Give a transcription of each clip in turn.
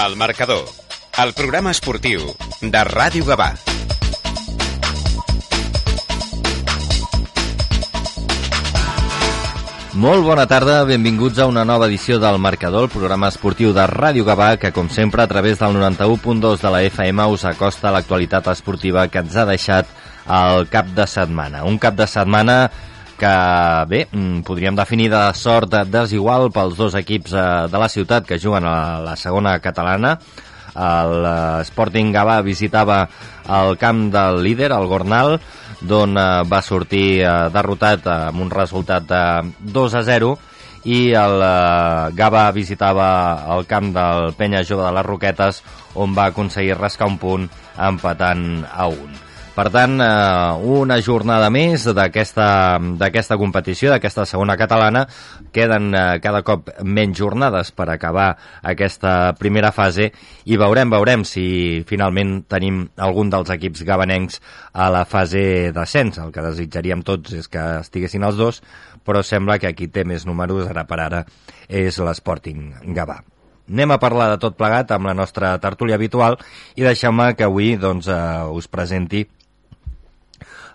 El marcador, el programa esportiu de Ràdio Gavà. Molt bona tarda, benvinguts a una nova edició del Marcador, el programa esportiu de Ràdio Gavà, que com sempre a través del 91.2 de la FM us acosta l'actualitat esportiva que ens ha deixat el cap de setmana. Un cap de setmana que, bé, mm, podríem definir de sort desigual pels dos equips eh, de la ciutat que juguen a la segona catalana. El eh, Gavà visitava el camp del líder, el Gornal, d'on eh, va sortir derrotat amb un resultat de 2 a 0 i el Gava visitava el camp del Penya Jove de les Roquetes on va aconseguir rascar un punt empatant a un. Per tant, eh, una jornada més d'aquesta competició, d'aquesta segona catalana. Queden eh, cada cop menys jornades per acabar aquesta primera fase i veurem, veurem si finalment tenim algun dels equips gabanencs a la fase d'ascens. El que desitjaríem tots és que estiguessin els dos, però sembla que aquí té més números, ara per ara, és l'Sporting Gavà. Anem a parlar de tot plegat amb la nostra tertúlia habitual i deixeu-me que avui doncs, eh, us presenti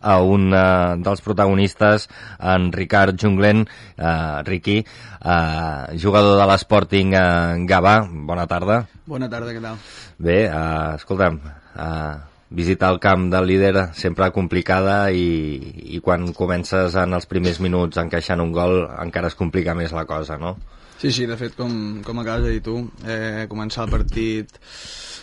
a un uh, dels protagonistes, en Ricard Junglen, uh, Riqui, uh, jugador de l'Sporting uh, Gavà. Bona tarda. Bona tarda, què tal? Bé, uh, escolta'm, uh, visitar el camp del líder sempre complicada i, i quan comences en els primers minuts encaixant un gol encara es complica més la cosa, no? Sí, sí, de fet, com, com acabes de dir tu, eh, començar el partit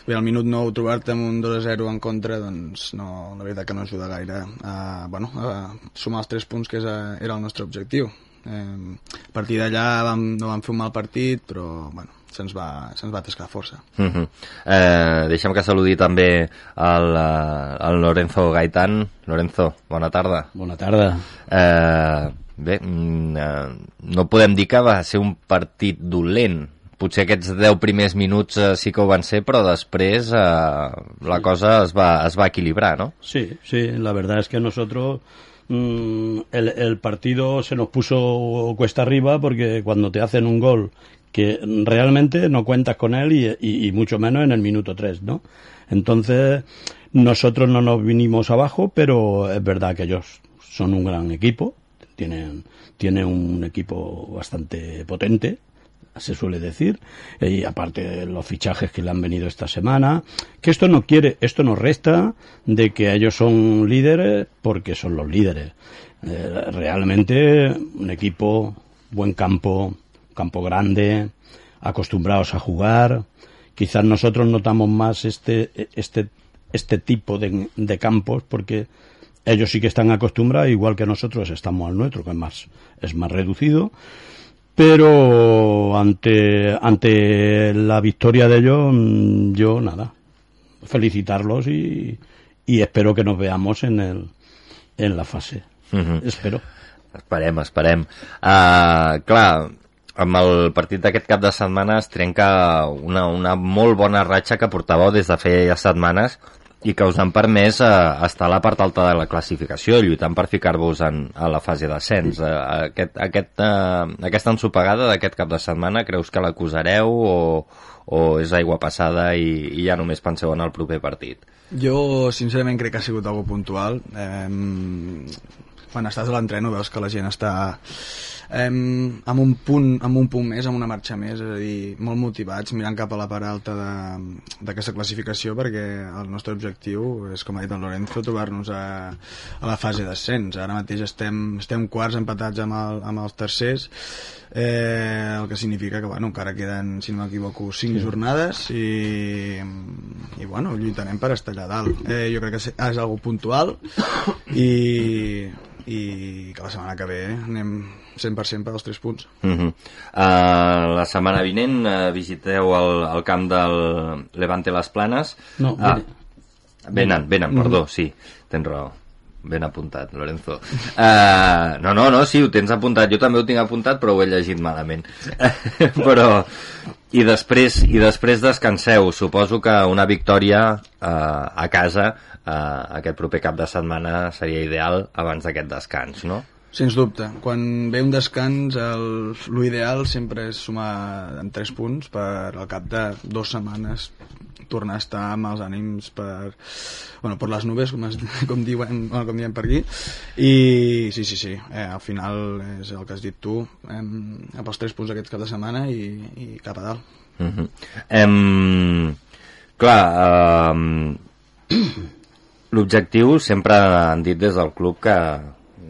bé, al minut 9 trobar-te amb un 2 a 0 en contra, doncs no, la veritat que no ajuda gaire a, bueno, a sumar els 3 punts que és, a, era el nostre objectiu. Eh, a partir d'allà vam, no vam fer un mal partit, però bueno, se'ns va, se va tascar força. Uh -huh. eh, deixem que saludi també el, el Lorenzo Gaitán. Lorenzo, bona tarda. Bona tarda. Eh, bé, mm, eh, no podem dir que va ser un partit dolent potser aquests 10 primers minuts eh, sí que ho van ser, però després eh, la sí. cosa es va, es va equilibrar, ¿no? Sí, sí, la verdad es que nosotros mmm, el, el partido se nos puso cuesta arriba porque cuando te hacen un gol que realmente no cuentas con él y, y, y, mucho menos en el minuto 3, ¿no? Entonces, nosotros no nos vinimos abajo, pero es verdad que ellos son un gran equipo, tienen, tienen un equipo bastante potente, se suele decir, y aparte de los fichajes que le han venido esta semana, que esto no quiere, esto no resta de que ellos son líderes porque son los líderes. Eh, realmente un equipo, buen campo, campo grande, acostumbrados a jugar. Quizás nosotros notamos más este, este, este tipo de, de campos porque ellos sí que están acostumbrados, igual que nosotros estamos al nuestro, que es más, es más reducido pero ante, ante la victoria de ellos, mm, yo nada, felicitarlos y, y espero que nos veamos en, el, en la fase. Uh -huh. Espero. Esperem, esperem. Uh, clar, amb el partit d'aquest cap de setmana es trenca una, una molt bona ratxa que portàveu des de feia setmanes i que us han permès eh, estar a la part alta de la classificació, lluitant per ficar-vos a la fase d'ascens. Eh, aquest, aquest, eh, aquesta ensopegada d'aquest cap de setmana, creus que l'acusareu o, o és aigua passada i, i ja només penseu en el proper partit? Jo, sincerament, crec que ha sigut algo puntual. Eh, quan estàs a l'entreno veus que la gent està em, amb, un punt, amb un punt més, amb una marxa més, és a dir, molt motivats, mirant cap a la part alta d'aquesta classificació, perquè el nostre objectiu és, com ha dit el Lorenzo, trobar-nos a, a la fase d'ascens. Ara mateix estem, estem quarts empatats amb, el, amb els tercers, eh, el que significa que bueno, encara queden, si no m'equivoco, 5 sí. jornades i, i bueno, lluitarem per estar allà dalt. Eh, jo crec que és algo puntual i, i que la setmana que ve anem 100% per als 3 punts. Uh -huh. uh, la setmana vinent uh, visiteu el, el camp del Levante Les Planes. No, ah, venen, venen, perdó, sí, tens raó. Ben apuntat, Lorenzo. Uh, no, no, no, sí, ho tens apuntat. Jo també ho tinc apuntat, però ho he llegit malament. però... I després, I després descanseu. Suposo que una victòria uh, a casa uh, aquest proper cap de setmana seria ideal abans d'aquest descans, no? Sens dubte. Quan ve un descans, l'ideal sempre és sumar en 3 punts per al cap de dues setmanes tornar a estar amb els ànims per, bueno, per les nubes, com, es, com, diuen, bueno, com diem per aquí. I sí, sí, sí, eh, al final és el que has dit tu, eh, amb els 3 punts aquests cap de setmana i, i cap a dalt. Uh -huh. em, clar, um, l'objectiu sempre han dit des del club que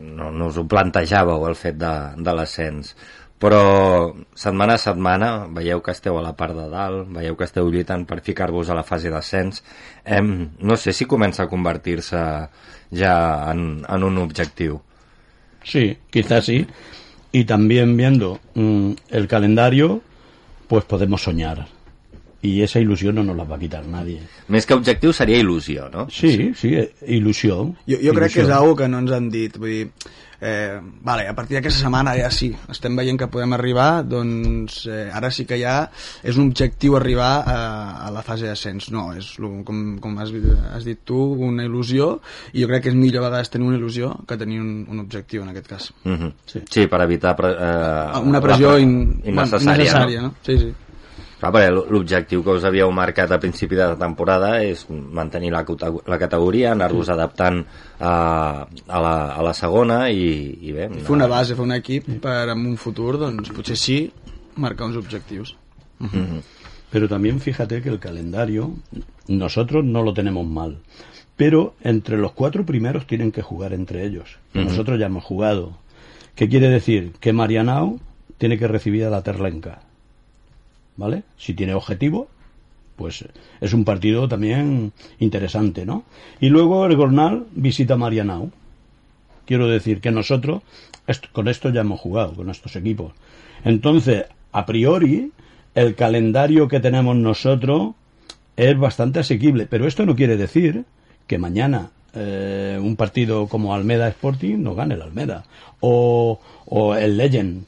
no, no us ho plantejàveu el fet de, de l'ascens però setmana a setmana veieu que esteu a la part de dalt, veieu que esteu lluitant per ficar-vos a la fase d'ascens. Em, no sé si comença a convertir-se ja en, en un objectiu. Sí, quizás sí. Y también viendo mm, el calendario, pues podemos soñar. Y esa ilusión no nos la va a quitar nadie. Més que objectiu seria il·lusió, no? Sí, sí, ilusión. Jo, jo crec que és algo que no ens han dit, vull dir, eh, vale, a partir d'aquesta setmana ja sí, estem veient que podem arribar, doncs eh, ara sí que ja és un objectiu arribar a, a la fase d'ascens. No, és, lo- com, com has, has dit tu, una il·lusió, i jo crec que és millor a vegades tenir una il·lusió que tenir un, un objectiu en aquest cas. Uh -huh. Sí. sí. per evitar pre eh, Una pressió pre- in, innecessària. innecessària no? no? Sí, sí. Clar, perquè l'objectiu que us havíeu marcat a principi de temporada és mantenir la, la categoria, anar-vos adaptant a, a, la, a la segona i, i bé... Fer una base, fer un equip per en un futur, doncs potser sí marcar uns objectius. Pero también fíjate que el calendario, nosotros no lo tenemos mal. Pero entre los cuatro primeros tienen que jugar entre ellos. Ujú. Nosotros ya hemos jugado. ¿Qué quiere decir? Que Marianao tiene que recibir a la Terlenca. ¿Vale? Si tiene objetivo, pues es un partido también interesante, ¿no? Y luego el Gornal visita Marianao. Quiero decir que nosotros con esto ya hemos jugado, con estos equipos. Entonces, a priori, el calendario que tenemos nosotros es bastante asequible, pero esto no quiere decir que mañana eh, un partido como Almeda Sporting no gane el Almeda, o, o el Legend,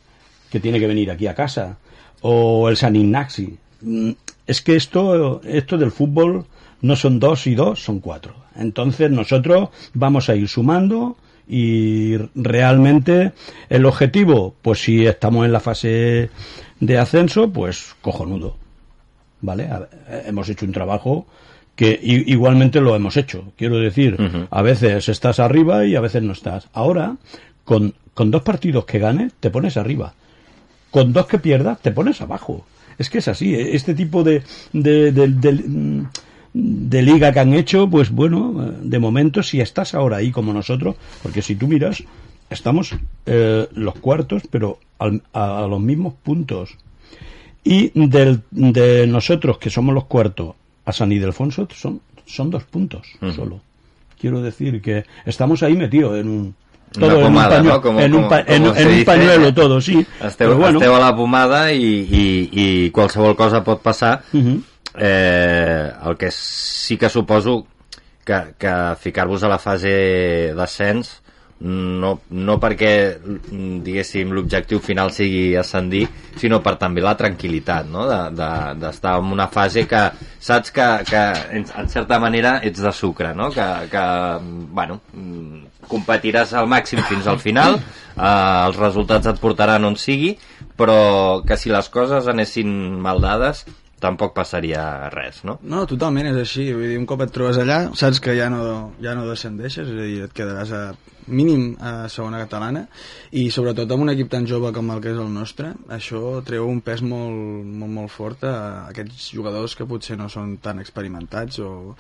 que tiene que venir aquí a casa, o el San Ignaci. Mm, Es que esto, esto del fútbol no son dos y dos, son cuatro. Entonces nosotros vamos a ir sumando y realmente el objetivo, pues si estamos en la fase de ascenso, pues cojonudo. ¿Vale? Hemos hecho un trabajo que igualmente lo hemos hecho. Quiero decir, a veces estás arriba y a veces no estás. Ahora, con, con dos partidos que ganes, te pones arriba. Con dos que pierdas, te pones abajo. Es que es así. ¿eh? Este tipo de, de, de- de- mm, de liga que han hecho, pues bueno, eh, de momento, si estás ahora ahí como nosotros, porque si tú miras, estamos eh, los cuartos, pero al- a, a los mismos puntos. Y del, de nosotros, que somos los cuartos, a San Ildefonso, son, son dos puntos solo. Quiero decir que estamos ahí metidos en un... Una Todo en un, pomada, pañuelo, ¿no? Como- en un, pa- en, en un pañuelo todo, sí. Esteu, bueno, esteu a la pomada i, i, i qualsevol cosa pot passar. Ujú. Eh, el que sí que suposo que, que ficar-vos a la fase d'ascens no, no perquè diguéssim l'objectiu final sigui ascendir sinó per també la tranquil·litat no? d'estar de, d'estar en una fase que saps que, que en, en certa manera ets de sucre no? que, que bueno, competiràs al màxim fins al final eh, els resultats et portaran on sigui però que si les coses anessin mal dades tampoc passaria res, no? No, totalment és així. Vull dir, un cop et trobes allà, saps que ja no, ja no descendeixes, és a dir, et quedaràs a mínim a segona catalana i sobretot amb un equip tan jove com el que és el nostre, això treu un pes molt, molt, molt fort a aquests jugadors que potser no són tan experimentats o...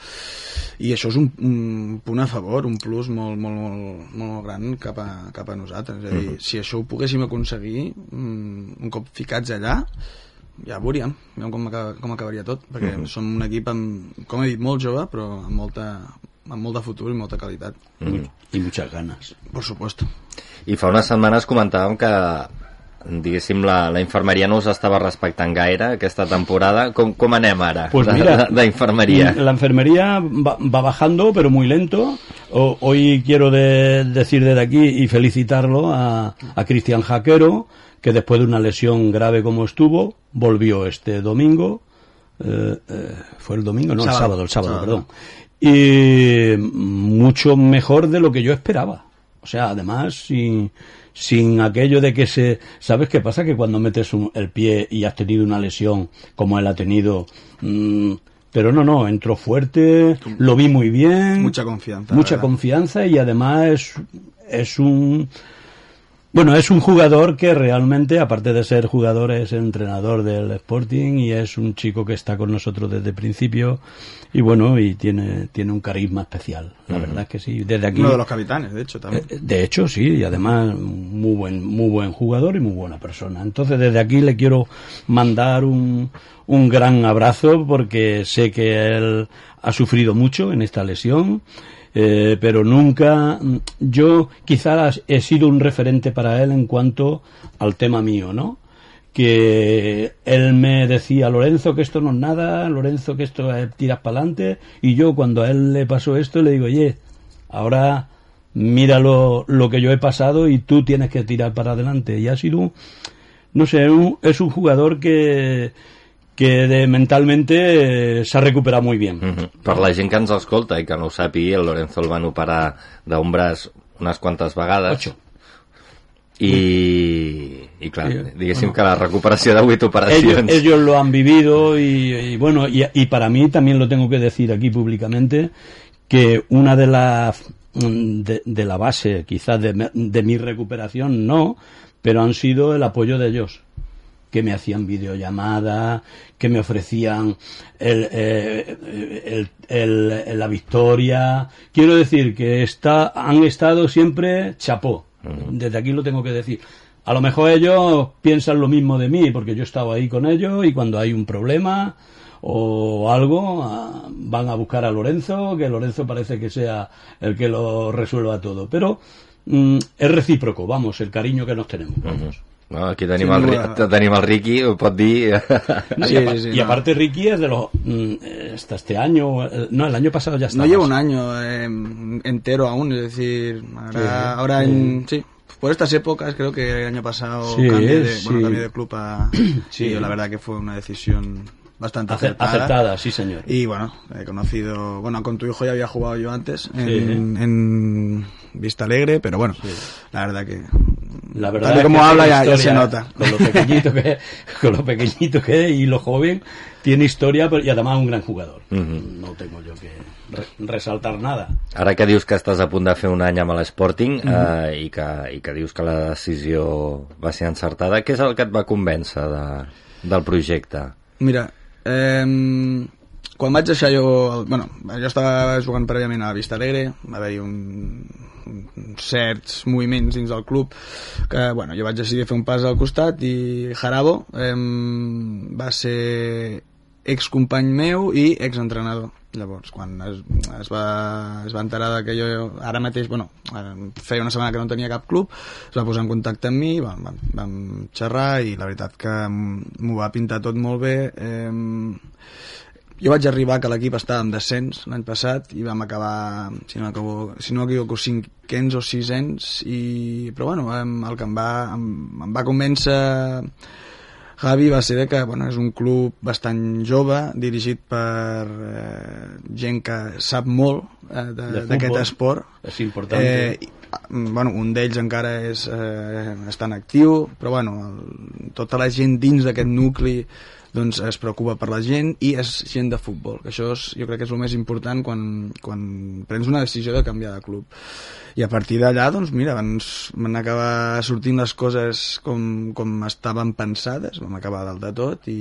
i això és un, un punt a favor, un plus molt, molt, molt, molt gran cap a, cap a nosaltres. És a dir, si això ho poguéssim aconseguir, mm, un cop ficats allà, ja veuríem, veuríem com, acaba, com acabaria tot, perquè Mhm. som un equip, amb, com he dit, molt jove, però amb molta, amb molt de futur i molta qualitat. Mm. y muchas ganas. Por supuesto. I fa unes setmanes comentàvem que diguéssim, la, la infermeria no us estava respectant gaire aquesta temporada. Com, com anem ara Pues mira, de-? La enfermería va, va bajando, pero muy lento. O- hoy quiero de- decir desde aquí y felicitarlo a, a Cristian Jaquero, que después de una lesión grave como estuvo, volvió este domingo. eh, eh, ¿Fue el domingo? No, el Sábado. sábado, el sábado, Sábado. perdón. Y mucho mejor de lo que yo esperaba. O sea, además, sin, sin aquello de que se... ¿Sabes qué pasa? Que cuando metes un- el pie y has tenido una lesión, como él ha tenido... mm, pero no, no, entró fuerte, lo vi muy bien. Mucha confianza, Mucha ¿verdad? confianza y además es, es un... Bueno, es un jugador que realmente, aparte de ser jugador, es entrenador del Sporting y es un chico que está con nosotros desde el principio y bueno, y tiene, tiene un carisma especial. La verdad es que sí. Desde aquí... Uno de los capitanes, de hecho, también. Eh, De hecho, sí, y además muy buen, muy buen jugador y muy buena persona. Entonces, desde aquí le quiero mandar un, un gran abrazo porque sé que él ha sufrido mucho en esta lesión, eh, pero nunca, mm, yo quizás he sido un referente para él en cuanto al tema mío, ¿no? que él me decía, Lorenzo, que esto no es nada, Lorenzo, que esto es tiras para adelante, y yo cuando a él le pasó esto le digo, oye, ahora mira lo, que yo he pasado y tú tienes que tirar para adelante. Y ha sido, no sé, un- es un jugador que, que de, mentalmente eh, se ha recuperado muy bien. Mhm. Per la gent que ens escolta i que no ho sàpiga, el Lorenzo el van operar d'un braç unes quantes vegades. Ocho. I, i clar, Sí, diguéssim que la recuperació de 8 Ellos, operacions... ellos lo han vivido y, y bueno, y, y para mí también lo tengo que decir aquí públicamente, que una de las de, de la base quizás de, de mi recuperación no, pero han sido el apoyo de ellos que me hacían videollamadas, que me ofrecían el, eh, el- el- el- la victoria. Quiero decir que está, han estado siempre chapó. Desde aquí lo tengo que decir. A lo mejor ellos piensan lo mismo de mí, porque yo he estado ahí con ellos y cuando hay un problema o algo, ah, van a buscar a Lorenzo, que Lorenzo parece que sea el que lo resuelva todo. Pero mm, es recíproco, vamos, el cariño que nos tenemos. vamos. No, aquí tenim, Sin el. Ri- tenim el Ricky, ho pot dir... No, Sí, sí, sí, y no. aparte Ricky es de los mm, hasta este año eh, no el año pasado ya está No llevo un año eh, entero aún, es decir, ahora, Sí, ahora en, sí, por estas épocas creo que el año pasado Sí, cambié, de, sí. bueno, cambié de club a... Sí. y la verdad que fue una decisión bastante Acer- acertada. acertada sí señor Y bueno, he conocido, bueno, con tu hijo ya había jugado yo antes en, Sí. en Vista Alegre, pero bueno, la verdad que la verdad tal y es como que habla ya, ya se historia, nota. con lo pequeñito que es, con lo pequeñito que es y lo joven tiene historia pero, y además un gran jugador Mhm. no tengo yo que re- resaltar nada Ara que dius que estàs a punt de fer un any amb l'Sporting Mhm. eh, i, que, i que dius que la decisió va ser encertada, què és el que et va convèncer de, del projecte? Mira, eh, quan vaig deixar jo... Bueno, jo estava jugant prèviament a la Vista Alegre, va haver-hi un, un, certs moviments dins del club que, bueno, jo vaig decidir fer un pas al costat i Jarabo eh, va ser excompany meu i exentrenador. Llavors, quan es, es, va, es va enterar que jo ara mateix, bueno, feia una setmana que no tenia cap club, es va posar en contacte amb mi, vam, vam, vam xerrar i la veritat que m'ho va pintar tot molt bé. Eh, jo vaig arribar que l'equip estava en descens l'any passat i vam acabar, si no m'equivoco, si no m'equivoco, cinquens o sisens i, però bueno, el que em va, em, em va convèncer Javi va ser que bueno, és un club bastant jove, dirigit per eh, gent que sap molt eh, d'aquest esport. és important Eh, i, bueno, un d'ells encara és, eh, està en actiu, però bueno, el, tota la gent dins d'aquest nucli doncs es preocupa per la gent i és gent de futbol, que això és, jo crec que és el més important quan, quan prens una decisió de canviar de club. I a partir d'allà, doncs mira, van, van acabar sortint les coses com, com estaven pensades, vam acabar dalt de tot i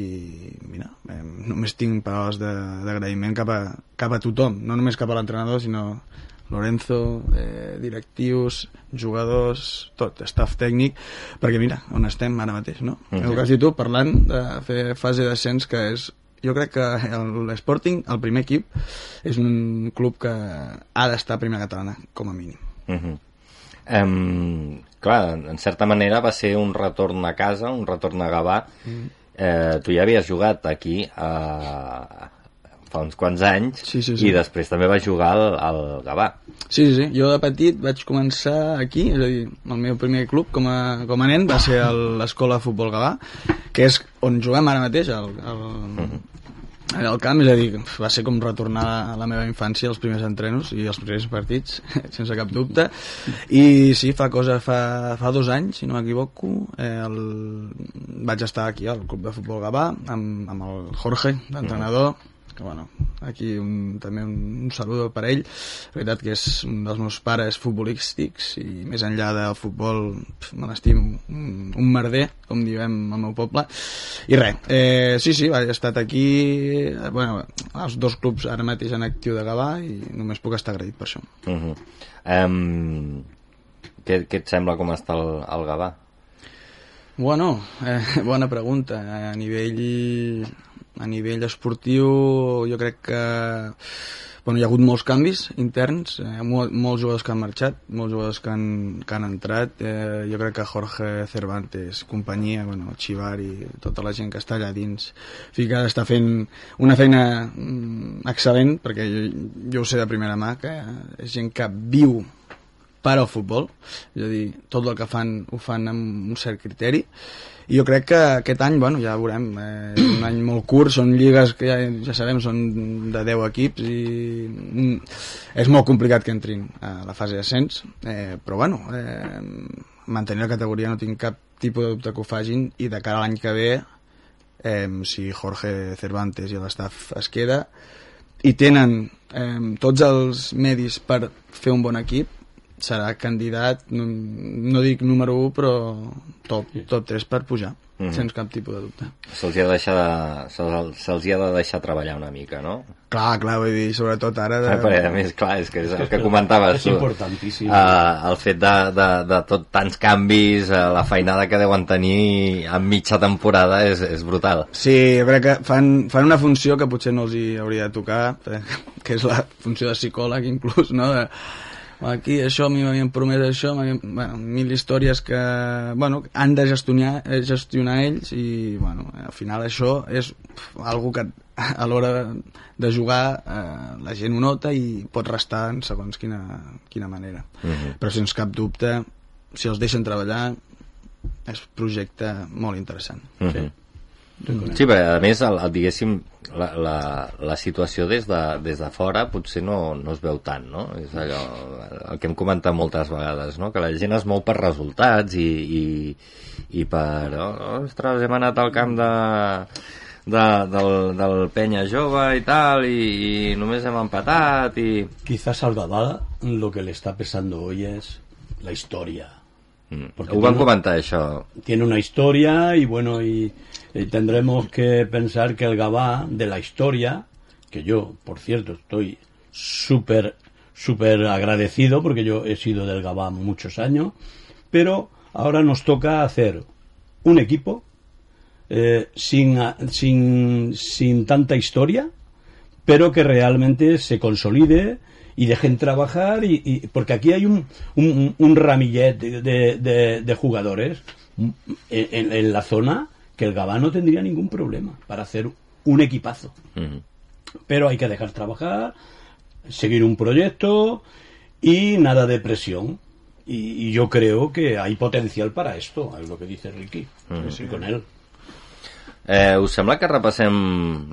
mira, eh, només tinc paraules d'agraïment cap, a, cap a tothom, no només cap a l'entrenador, sinó Lorenzo, eh, directius, jugadors, tot, staff tècnic, perquè mira, on estem ara mateix, no? Mm -hmm. El has dit tu, parlant de fer fase d'ascens, que és jo crec que el- l'Sporting, el primer equip, és un club que ha d'estar a primera catalana, com a mínim. Uh -huh. um, clar, en certa manera va ser un retorn a casa, un retorn a Gavà. Mm. Eh, tu ja havies jugat aquí eh, fa uns quants anys Sí, sí, sí. i després també vas jugar al, al Gavà. Sí, sí, sí. Jo de petit vaig començar aquí, és a dir, el meu primer club com a, com a nen va ser l'Escola de Futbol Gavà, que és on juguem ara mateix, el, el, en el camp, és a dir, va ser com retornar a la meva infància els primers entrenos i els primers partits, sense cap dubte. I sí, fa cosa, fa, fa dos anys, si no m'equivoco, eh, el... vaig estar aquí al Club de Futbol Gavà amb, amb el Jorge, l'entrenador, que bueno, aquí un, també un, un saludo per ell la veritat que és un dels meus pares futbolístics i més enllà del futbol pf, me l'estimo un, un merder, com diem al meu poble i res, eh, sí, sí he estat aquí eh, bueno, els dos clubs ara mateix en actiu de Gavà i només puc estar agraït per això Uh -huh. um, què, què et sembla com està el, el Gavà? Bueno, eh, bona pregunta. A nivell, a nivell esportiu jo crec que bueno, hi ha hagut molts canvis interns, eh, mol, molts jugadors que han marxat, molts jugadors que han, que han entrat. Eh, jo crec que Jorge Cervantes, companyia, bueno, Chivar i tota la gent que està allà dins, fica està fent una feina mm, excel·lent, perquè jo, jo ho sé de primera mà, que és gent que viu per al futbol, és a dir, tot el que fan ho fan amb un cert criteri i jo crec que aquest any, bueno, ja veurem eh, un any molt curt, són lligues que ja, ja sabem, són de 10 equips i mm, és molt complicat que entrin a la fase d'ascens eh, però bueno eh, mantenir la categoria no tinc cap tipus de dubte que ho fagin i de cara a l'any que ve eh, si Jorge Cervantes i l'estaf es queda i tenen eh, tots els medis per fer un bon equip serà candidat, no, no dic número 1, però top, top 3 per pujar, mm. sense cap tipus de dubte. Se'ls ha, de deixar de, se'ls, se'ls ha de deixar treballar una mica, no? Clar, clar, vull dir, sobretot ara... De... Perquè, a més, clar, és que és el que comentaves és tu. importantíssim. Uh, el fet de, de, de tot tants canvis, uh, la feinada que deuen tenir en mitja temporada és, és brutal. Sí, jo crec que fan, fan una funció que potser no els hi hauria de tocar, eh, que és la funció de psicòleg inclús, no? De, aquí això, a mi m'havien promès això, bueno, mil històries que bueno, han de gestionar, eh, gestionar ells i bueno, al final això és algo que a l'hora de jugar eh, la gent ho nota i pot restar en segons quina, quina manera. Uh -huh. Però sense cap dubte, si els deixen treballar, és un projecte molt interessant. Uh -huh. Sí, perquè a més, el, el, diguéssim, la, la, la situació des de, des de fora potser no, no es veu tant, no? És allò, el que hem comentat moltes vegades, no? Que la gent es mou per resultats i, i, i per... Oh, ostres, hem anat al camp de, de, del, del penya jove i tal, i, i només hem empatat i... Quizás al Gavà lo que le está pesando hoy es la historia. Mm. Ho van comentar, això. Tiene una historia y bueno, y, y tendremos que pensar que el Gavà de la historia, que yo, por cierto, estoy súper, súper agradecido porque yo he sido del Gavà muchos años, pero ahora nos toca hacer un equipo eh, sin, sin, sin tanta historia, pero que realmente se consolide y dejen trabajar y, porque aquí hay un, un, ramillet de, jugadores en, la zona que el Gabá no tendría ningún problema para hacer un equipazo. Uh -huh. Pero hay que dejar trabajar, seguir un proyecto y nada de presión. Y, y yo creo que hay potencial para esto, es lo que dice Ricky, uh -huh. sí, con él. Eh, us sembla que repassem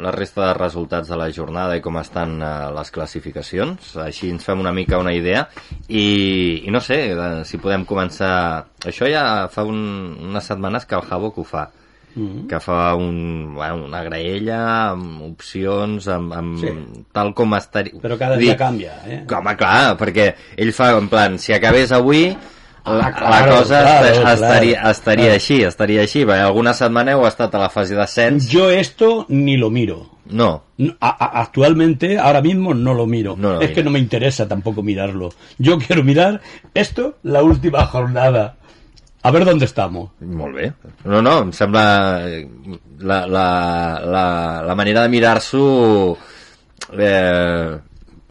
la resta de resultats de la jornada i com estan eh, les classificacions? Així ens fem una mica una idea i, i no sé, eh, si podem començar... Això ja fa un, unes setmanes que el que ho fa. Mm -hmm. que fa un, bueno, una graella amb opcions amb, amb Sí. tal com estaria Però cada dia canvia, eh? home, clar, perquè ell fa en plan, si acabés avui la, Ah, la cosa claro, esta- claro, estaria, estaria claro. així estaria així, perquè alguna setmana heu estat a la fase d'ascens Yo esto ni lo miro. no, a- actualmente, ahora mismo no lo miro. No lo es que no me interesa tampoco mirarlo. Yo quiero mirar esto, la última jornada. A ver dónde estamos. Molt bé. No, no, em sembla eh, la, la, la, la manera de mirar-s'ho eh,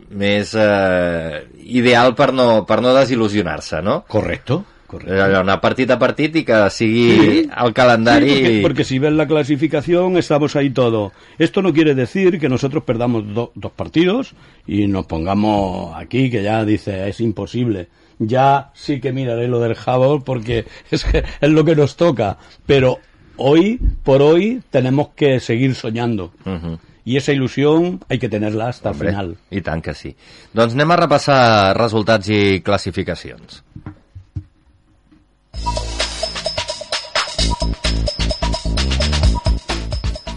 més eh, ideal per no, per no desil·lusionar-se, no? Correcto. Allò, anar partit a partit i que sigui Sí. el calendari... Sí, porque, porque si ves la clasificación, estamos ahí todo. Esto no quiere decir que nosotros perdamos do- dos partidos y nos pongamos aquí, que ya dice, es imposible. Ya sí que miraré lo del Jabol porque es, que es lo que nos toca. Pero hoy por hoy tenemos que seguir soñando. Ujú. y esa ilusión hay que tenerla hasta Hombre, el final. I tant que sí. Doncs anem a repassar resultats i classificacions.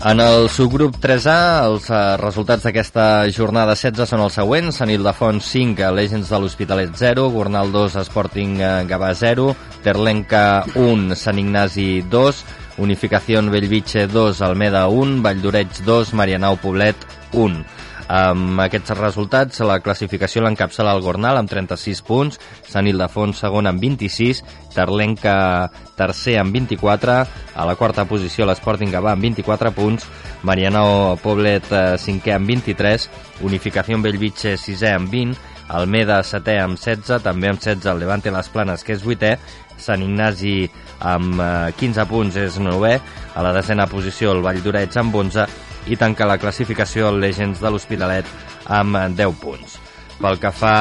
En el subgrup 3A, els eh, resultats d'aquesta jornada 16 són els següents. Sant Ildefons 5, Legends de l'Hospitalet 0, Gornal 2, Sporting eh, Gavà 0, Terlenca 1, Sant Ignasi 2, Unificació Bellvitge 2, Almeda 1, Valldoreig 2, Marianao Poblet 1. Amb aquests resultats, la classificació l'encapçala el Gornal amb 36 punts, Sant Ildefons segon amb 26, Terlenca tercer amb 24, a la quarta posició l'Sporting Gavà amb 24 punts, Marianao Poblet eh, cinquè amb 23, Unificació Bellvitge sisè amb 20, Almeda setè amb 16, també amb 16 el Levante Les Planes, que és vuitè, Sant Ignasi amb eh, 15 punts és novè, a la desena posició el Vall d'Oreig amb 11 i tanca la classificació el Legends de l'Hospitalet amb eh, 10 punts. Pel que fa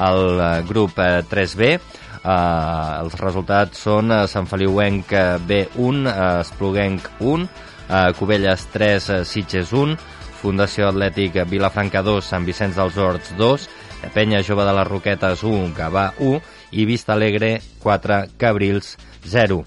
al eh, grup eh, 3B, eh, els resultats són eh, Sant Feliuenc eh, B1, eh, Espluguenc 1, eh, Cubelles 3, eh, Sitges 1, Fundació Atlètic Vilafranca 2, Sant Vicenç dels Horts 2, Penya Jove de les Roquetes 1, Gavà 1 i Vista Alegre 4, Cabrils 0.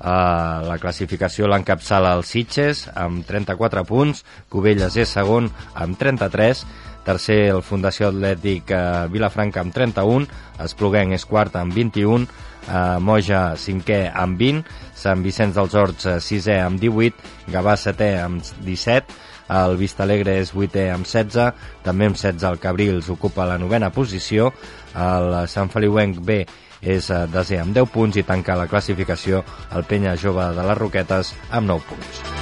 Uh, la classificació l'encapçala el Sitges amb 34 punts, Cubelles és segon amb 33, tercer el Fundació Atlètic uh, Vilafranca amb 31, Espluguenc és quart amb 21, uh, Moja cinquè amb 20, Sant Vicenç dels Horts uh, sisè amb 18, Gavà setè amb 17, el Vistalegre és vuitè amb 16, també amb 16 el Cabrils ocupa la novena posició, el Sant Feliuenc B és eh, desè amb 10 punts i tanca la classificació el Penya Jove de les Roquetes amb 9 punts.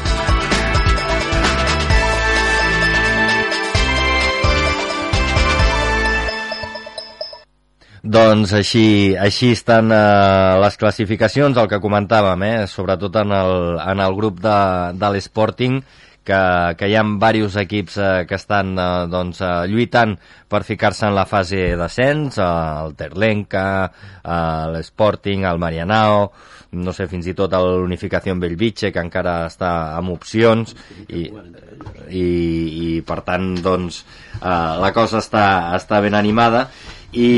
Doncs així, així estan eh, les classificacions, el que comentàvem, eh, sobretot en el, en el grup de, de l'Sporting, que, que hi ha diversos equips eh, que estan eh, doncs, eh, lluitant per ficar-se en la fase d'ascens, eh, el Terlenca, eh, l'Sporting, el Marianao, no sé, fins i tot l'Unificació en Bellvitge, que encara està amb opcions, i, i, i per tant, doncs, eh, la cosa està, està ben animada, i,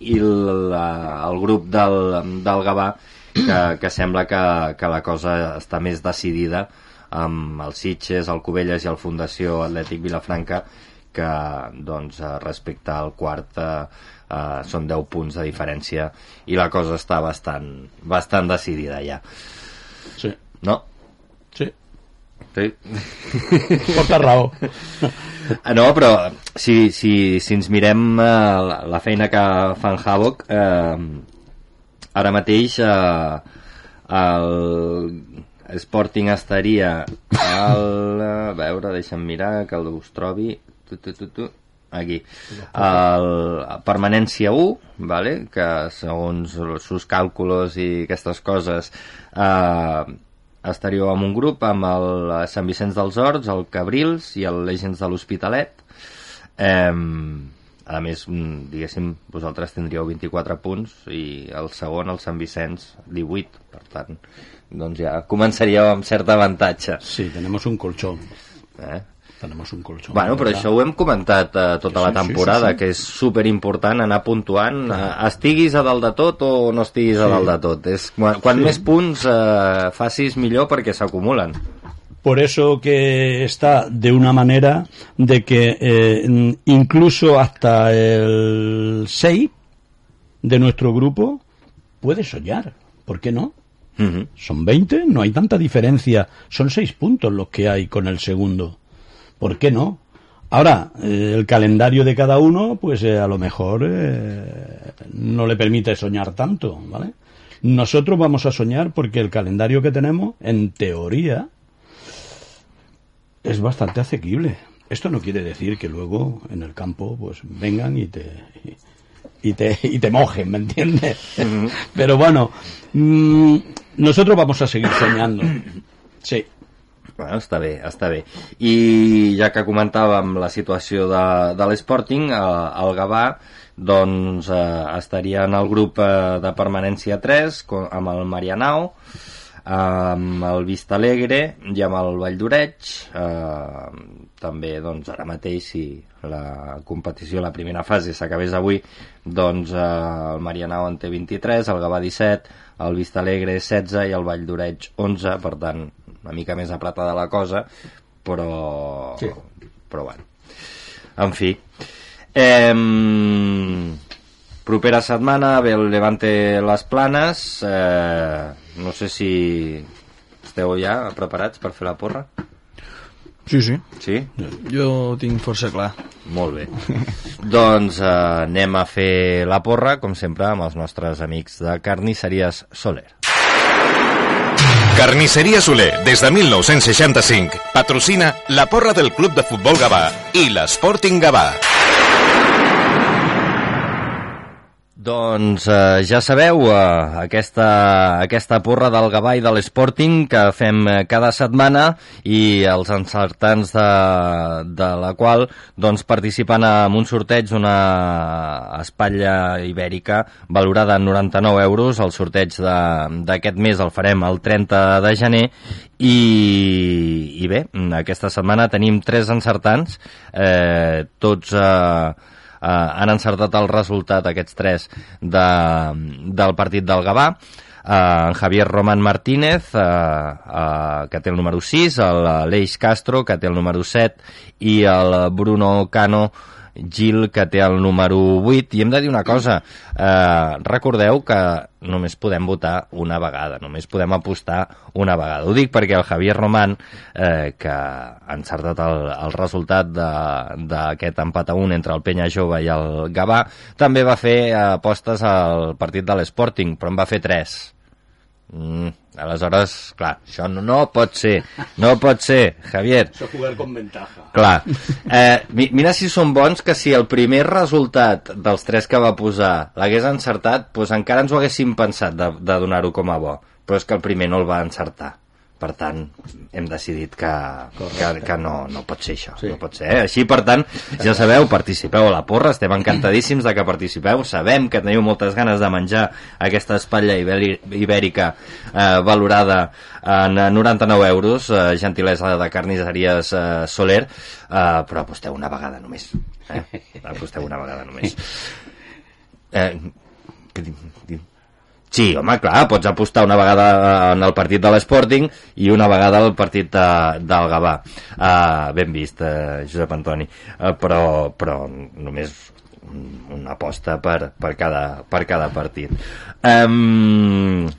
i el, el grup del, del Gavà, que, que sembla que, que la cosa està més decidida, amb el Sitges, el Cubelles i el Fundació Atlètic Vilafranca que doncs, eh, respecte al quart eh, eh, són 10 punts de diferència i la cosa està bastant, bastant decidida ja Sí. no? Sí. Sí. Porta raó. Ah, No, però si, si, si ens mirem eh, la, la feina que fan Havoc, eh, ara mateix eh, el Sporting estaria al... A veure, deixa'm mirar que us trobi... Tu, tu, tu, tu. Aquí. El, permanència 1, vale? que segons els seus càlculs i aquestes coses eh, estaríeu en un grup amb el Sant Vicenç dels Horts, el Cabrils i el Legends de l'Hospitalet. Eh, a més, mm, diguéssim, vosaltres tindríeu 24 punts i el segon, el Sant Vicenç, 18. Per tant, doncs ja començaríeu amb cert avantatge. Sí, tenemos un colchón. Eh? Tenemos un colchón. Bueno, però això ho hem comentat eh, tota Sí, la sí, temporada, sí, sí. que és super important anar puntuant, eh, estiguis a dalt de tot o no estiguis a Sí. dalt de tot. És, quan quan Sí. més punts eh, facis, millor perquè s'acumulen. Por eso que está de una manera de que eh, incluso hasta el 6 de nuestro grupo puede soñar. ¿Por qué no? Son 20, no hay tanta diferencia. Son 6 puntos los que hay con el segundo. ¿Por qué no? Ahora, eh, el calendario de cada uno, pues eh, a lo mejor eh, no le permite soñar tanto, ¿vale? Nosotros vamos a soñar porque el calendario que tenemos, en teoría, es bastante asequible. Esto no quiere decir que luego en el campo pues vengan y te y te, y te mojen, ¿me entiendes? Pero bueno, mm, nosotros vamos a seguir soñando. Sí. Bueno, està bé, està bé. I ja que comentàvem la situació de, de l'Sporting, eh, el Gavà doncs, eh, estaria en el grup eh, de permanència 3 co- amb el Marianao, amb el Vista Alegre i amb el Vall d'Oreig eh, també doncs ara mateix si la competició la primera fase s'acabés avui doncs eh, el Marianao en té 23 el Gavà 17 el Vista Alegre 16 i el Vall d'Oreig 11 per tant una mica més apretada la cosa però sí. però bueno. En fi. Eh, propera setmana ve el Levante les Planes eh, no sé si esteu ja preparats per fer la porra Sí, sí. Sí? Jo ho tinc força clar. Molt bé. doncs eh, anem a fer la porra, com sempre, amb els nostres amics de Carnisseries Soler. Carnisseria Soler, des de 1965, patrocina la porra del Club de Futbol Gavà i l'Sporting Gavà. Doncs eh, ja sabeu, eh, aquesta, aquesta porra del Gavà i de l'Sporting que fem eh, cada setmana i els encertants de, de la qual doncs, participen en un sorteig una espatlla ibèrica valorada en 99 euros. El sorteig d'aquest mes el farem el 30 de gener i, i bé, aquesta setmana tenim tres encertants, eh, tots... Eh, eh, han encertat el resultat, aquests tres, de, del partit del Gavà. Eh, en Javier Román Martínez, eh, eh, que té el número 6, l'Eix Castro, que té el número 7, i el Bruno Cano, Gil, que té el número 8. I hem de dir una cosa, eh, recordeu que només podem votar una vegada, només podem apostar una vegada. Ho dic perquè el Javier Román, eh, que ha encertat el, el resultat d'aquest empat a un entre el Penya Jove i el Gavà, també va fer apostes al partit de l'Sporting, però en va fer tres. Mm, aleshores, clar, això no, no pot ser, no pot ser, Javier. Això jugar con ventaja. Clar, eh, mira si són bons que si el primer resultat dels tres que va posar l'hagués encertat, doncs encara ens ho haguéssim pensat de, de donar-ho com a bo, però és que el primer no el va encertar per tant hem decidit que, que, que no, no pot ser això sí. no pot ser, eh? així per tant ja sabeu, participeu a la porra, estem encantadíssims de que participeu, sabem que teniu moltes ganes de menjar aquesta espatlla ibèrica eh, valorada en 99 euros eh, gentilesa de carnisseries eh, Soler eh, però aposteu una vegada només eh? aposteu una vegada només eh, que, Sí, home, clar, pots apostar una vegada en el partit de l'Sporting i una vegada al partit de, del Gavà. Uh, ben vist, uh, Josep Antoni. Uh, però, però només una aposta per, per, cada, per cada partit. Um,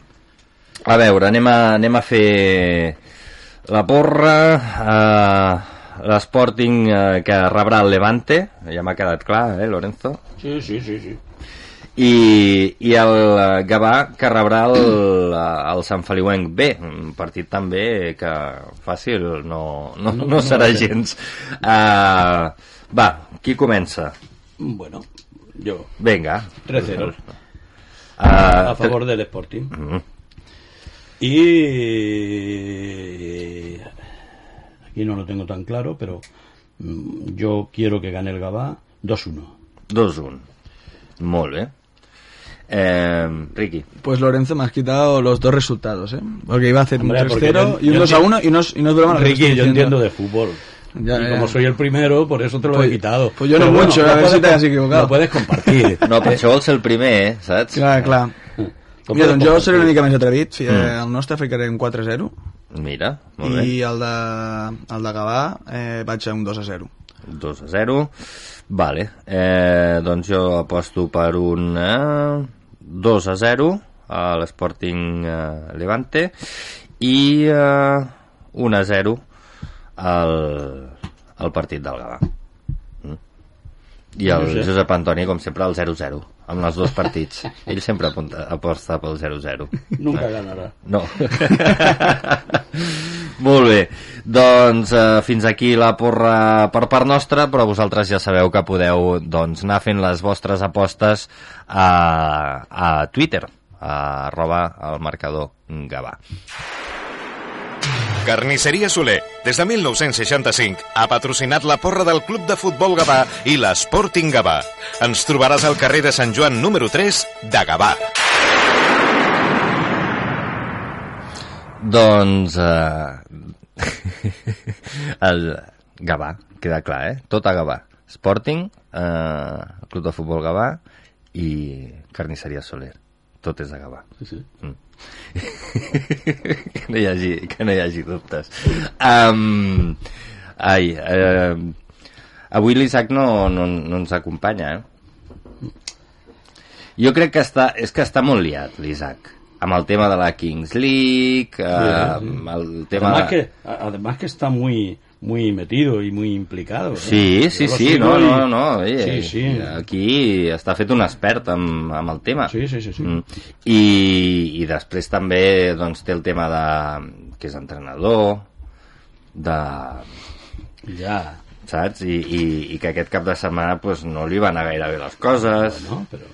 a veure, anem a, anem a fer la porra. Uh, L'Sporting uh, que rebrà el Levante, ja m'ha quedat clar, eh, Lorenzo? Sí, sí, sí, sí i, i el Gavà que rebrà el, el Sant Feliuenc B un partit també que fàcil no, no, no, serà gens. Uh, va, qui comença? bueno, jo. Venga 3-0 uh, a favor del Sporting uh -huh. y aquí no lo tengo tan claro pero mm, yo quiero que gane el Gavà 2-1 2-1 molt bé Eh, Ricky. Pues Lorenzo me has quitado los dos resultados, ¿eh? Porque iba a hacer Hombre, un 3-0 y un 2-1 y no, y no es broma. Ricky, yo entiendo de fútbol. Ya, y ya. como soy el primero, por eso te lo pues, he quitado. Pues yo no Pero mucho, bueno, a ver si te has equivocado. No puedes compartir. no, ser el primer, eh? Saps? Clar, clar. Com Mira, doncs jo seré una mica més atrevit. Mm. El nostre ficaré un 4-0. Mira, molt bé. I el de, el de Gavà eh, vaig a un 2-0. 2-0. Vale. Eh, doncs jo aposto per un... Eh 2 a 0 a l'Sporting eh, Levante i eh, 1 a 0 al, al partit del Gavà. I el Josep. Antoni com sempre el 0-0 amb els dos partits. Ell sempre apunta, aposta pel 0-0 nunca ganarà. No. Molt bé. Doncs eh, fins aquí la porra per part nostra però vosaltres ja sabeu que podeu doncs, anar fent les vostres apostes a, a Twitter a arroba al marcador Gavà Carnisseria Soler, des de 1965, ha patrocinat la porra del Club de Futbol Gavà i l'Sporting Gavà. Ens trobaràs al carrer de Sant Joan número 3 de Gavà. Doncs... Eh, el Gavà, queda clar, eh? Tot a Gavà. Sporting, eh, Club de Futbol Gavà i Carnisseria Soler. Tot és de Gavà. Sí, sí. Mm. que, no hi hagi, que no hi hagi dubtes. Um, ai, uh, avui l'Isaac no, no, no ens acompanya, eh? Jo crec que està, és que està molt liat, l'Isaac amb el tema de la Kings League, eh, Sí, sí. el tema... Además de... que, además que está muy muy metido y muy implicado. ¿eh? Sí, sí, sí, sigo no, no, no, oye, Sí, sí. aquí està fet un expert amb, amb el tema. Sí, sí, sí, sí. Mm. I, I després també doncs, té el tema de que és entrenador, de, Ya. saps? I, i, i que aquest cap de setmana pues, no li van a gaire bé les coses. Bueno, pero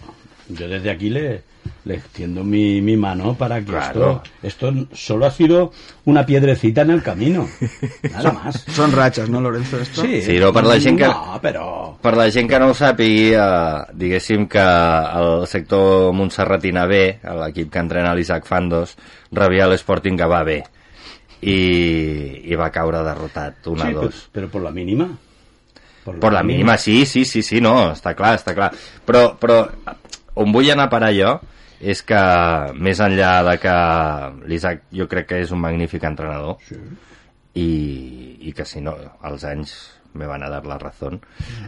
yo desde aquí le, le extiendo mi, mi mano para que Claro. esto, esto solo ha sido una piedrecita en el camino. Nada más. Són ratxes, no, Lorenzo? Esto? Sí, Sí, no, per la gent que- No, però... Per la gent que no ho sàpigui, eh, diguéssim que el sector Montserratina B, l'equip que entrena l'Isaac Fandos, rebia l'Sporting que va bé i, i va caure derrotat 1 a Sí, 2. pero, pero por la mínima. Per la mínima, sí, sí, sí, sí, no, està clar, està clar. Però, però on vull anar a parar jo és que, més enllà de que l'Isaac jo crec que és un magnífic entrenador Sí. i, i que si no, els anys me van a dar la razón.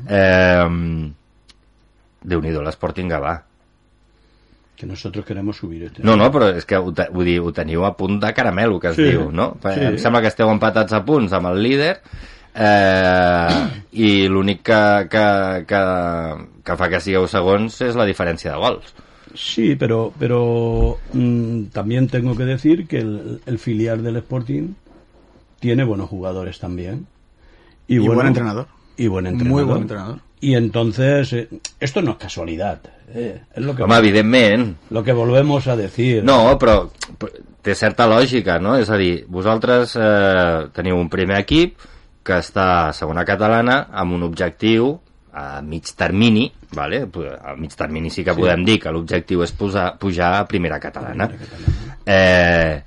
Eh, Déu-n'hi-do l'Sporting Gavà. Que nosotros queremos subir este No, no, però és que ho, te, vull dir, ho teniu a punt de caramelo, que es Sí, diu, no? sí. Em sembla que esteu empatats a punts amb el líder eh, i l'únic que, que, que, que fa que sigueu segons és la diferència de gols. Sí, pero, pero mm, también tengo que decir que el, el filial del Sporting tiene buenos jugadores también. Y bueno, buen entrenador. Y buen entrenador. Muy buen entrenador. Y entonces, eh, esto no es casualidad. eh, es lo que, Home, evidentment, lo que volvemos a decir. No, però però té certa lògica, no? És a dir, vosaltres eh, teniu un primer equip que està a segona catalana amb un objectiu a mig termini, vale? a mig termini sí que Sí. podem dir que l'objectiu és posar, pujar a primera catalana. Eh,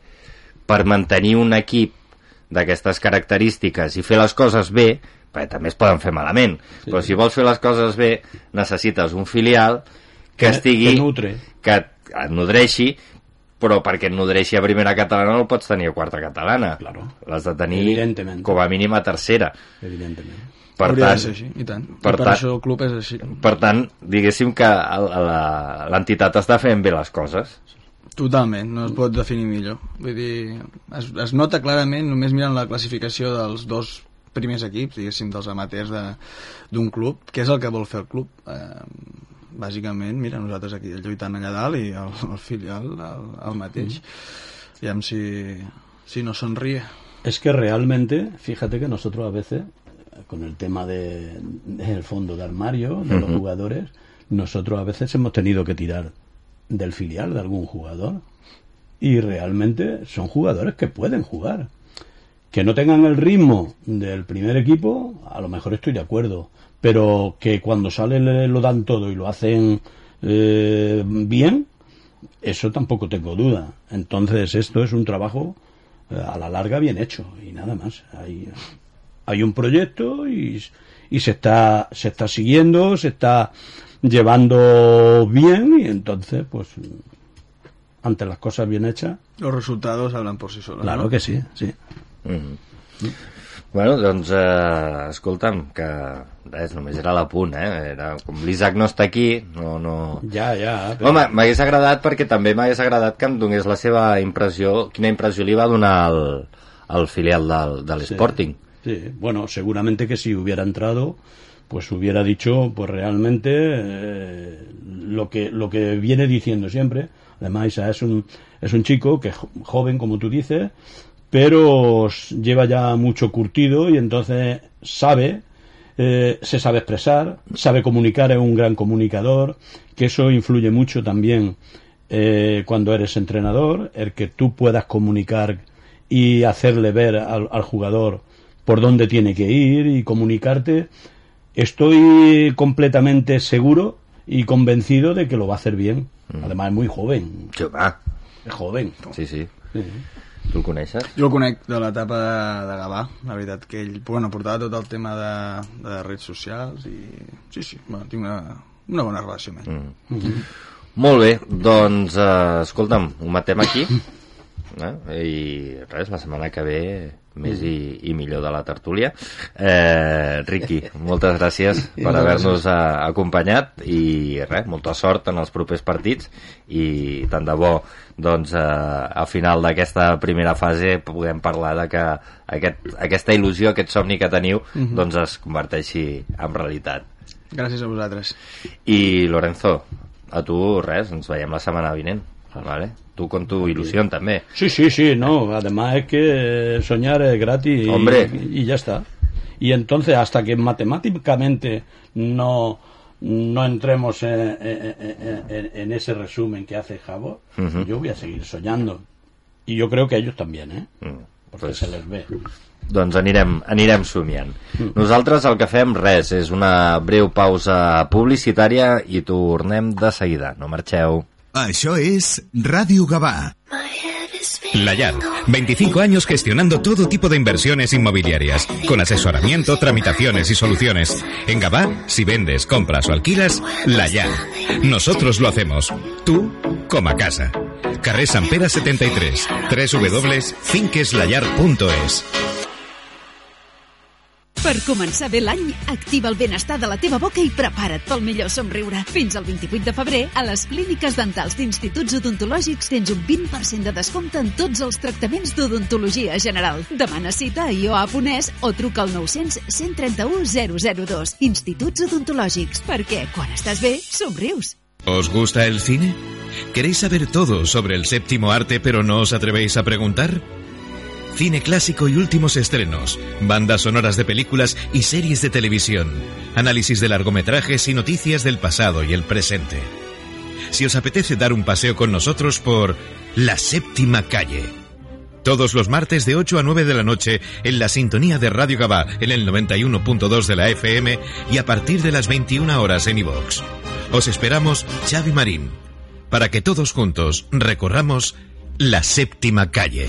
per mantenir un equip d'aquestes característiques i fer les coses bé, perquè també es poden fer malament, Sí. però si vols fer les coses bé necessites un filial que Que- estigui que nutre. que et nodreixi però perquè et nodreixi a primera catalana no el pots tenir a quarta catalana Claro. l'has de tenir com a mínim a tercera Evidentemente. Per Hauria tant, de ser així, i tant. per I per tant- això el club és així. per tant diguéssim que l'entitat està fent bé les coses Totalment, no es pot definir millor. Vull dir, es, es nota clarament, només mirant la classificació dels dos primers equips, diguéssim, dels amateurs de- d'un club, què és el que vol fer el club. Eh, bàsicament, mira, nosaltres aquí lluitant allà dalt i el, el filial el, el mateix. I amb si, si no sonríe. Es que realmente, fíjate que nosotros a veces, con el tema de, del fondo de armario, de los jugadores, nosotros a veces hemos tenido que tirar del filial de algún jugador. Y realmente son jugadores que pueden jugar. Que no tengan el ritmo del primer equipo, a lo mejor estoy de acuerdo. Pero que cuando salen le- lo dan todo y lo hacen eh, bien, eso tampoco tengo duda. Entonces esto es un trabajo eh, a la larga bien hecho y nada más. Hay un proyecto y, y se está se está siguiendo, se está llevando bien y entonces pues ante las cosas bien hechas, Los resultados hablan por sí solos. claro ¿no? que sí, sí. mm. bueno, doncs eh, escolta'm que res, només era l'apunt eh? era, com l'Isaac no està aquí no, no... Ya, ya. pero- Home, m'hagués agradat perquè també m'hagués agradat que em donés la seva impressió, quina impressió li va donar al, al filial del, de l'Sporting. Sí, bueno, seguramente que si hubiera entrado, pues hubiera dicho, pues realmente eh, lo que lo que viene diciendo siempre. Además, es un es un chico que joven, como tú dices, pero lleva ya mucho curtido y entonces sabe eh, se sabe expresar, sabe comunicar, es un gran comunicador, que eso influye mucho también eh, cuando eres entrenador, el que tú puedas comunicar y hacerle ver al jugador por dónde tiene que ir y comunicarte. Estoy completamente seguro y convencido de que lo va a hacer bien. Además es muy joven, Sí, home, es joven. sí, sí. Sí. Tu el coneixes? Jo el conec de l'etapa de, de Gavà, la veritat que ell bueno, portava tot el tema de, de redes socials i sí, sí, bueno, tinc una, una bona relació amb ell. Mm. Mm. Molt bé, doncs, eh, escolta'm, ho matem aquí. Eh? I res, la setmana que ve més i, i millor de la tertúlia. Eh, Riqui, moltes gràcies per haver-nos eh, acompanyat i res, molta sort en els propers partits i tant de bo doncs, eh, al final d'aquesta primera fase puguem parlar de que aquest, aquesta il·lusió, aquest somni que teniu Mhm. mm -hmm. doncs es converteixi en realitat. Gràcies a vosaltres. I Lorenzo, a tu res, ens veiem la setmana vinent, ¿vale? Tu con tu ilusión també. Sí, sí, sí, no. Además es que soñar es gratis y, Hombre. y ya está. Y entonces, hasta que matemáticamente no, no entremos en, en- en- en ese resumen que hace Javo, yo voy a seguir soñando. Y yo creo que ellos también, ¿eh? Mm, Porque pues- se les ve. Doncs anirem, anirem somiant. Nosaltres el que fem, res, és una breu pausa publicitària i tornem de seguida. No marxeu. Això és Ràdio Gavà. La Yad, 25 años gestionando todo tipo de inversiones inmobiliarias, con asesoramiento, tramitaciones y soluciones. En Gabá, si vendes, compras o alquilas, La Yad. Nosotros lo hacemos. Tú, como a casa. Carrer Sant Pere 73, www.finqueslayar.es. Per començar bé l'any, activa el benestar de la teva boca i prepara't pel millor somriure. Fins al 28 de febrer, a les clíniques dentals d'instituts odontològics tens un 20% de descompte en tots els tractaments d'odontologia general. Demana cita a ioa.es o truca al 900 131 002. Instituts odontològics, perquè quan estàs bé, somrius. ¿Os gusta el cine? ¿Queréis saber todo sobre el séptimo arte pero no os atrevéis a preguntar? Cine clásico y últimos estrenos, bandas sonoras de películas y series de televisión, análisis de largometrajes y noticias del pasado y el presente. Si os apetece dar un paseo con nosotros por La Séptima Calle. Todos los martes de 8 a 9 de la noche en la sintonía de Radio Gabá en el 91.2 de la FM y a partir de las 21 horas en iVox. Os esperamos Xavi Marín para que todos juntos recorramos la séptima calle.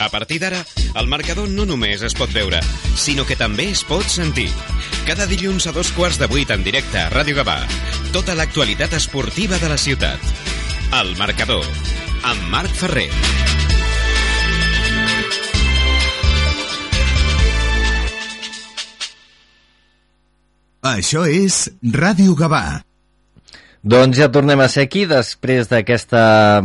A partir d'ara, el marcador no només es pot veure, sinó que també es pot sentir. Cada dilluns a dos quarts de vuit en directe a Ràdio Gavà. Tota l'actualitat esportiva de la ciutat. El marcador, amb Marc Ferrer. Això és Ràdio Gavà. Doncs ja tornem a ser aquí després d'aquesta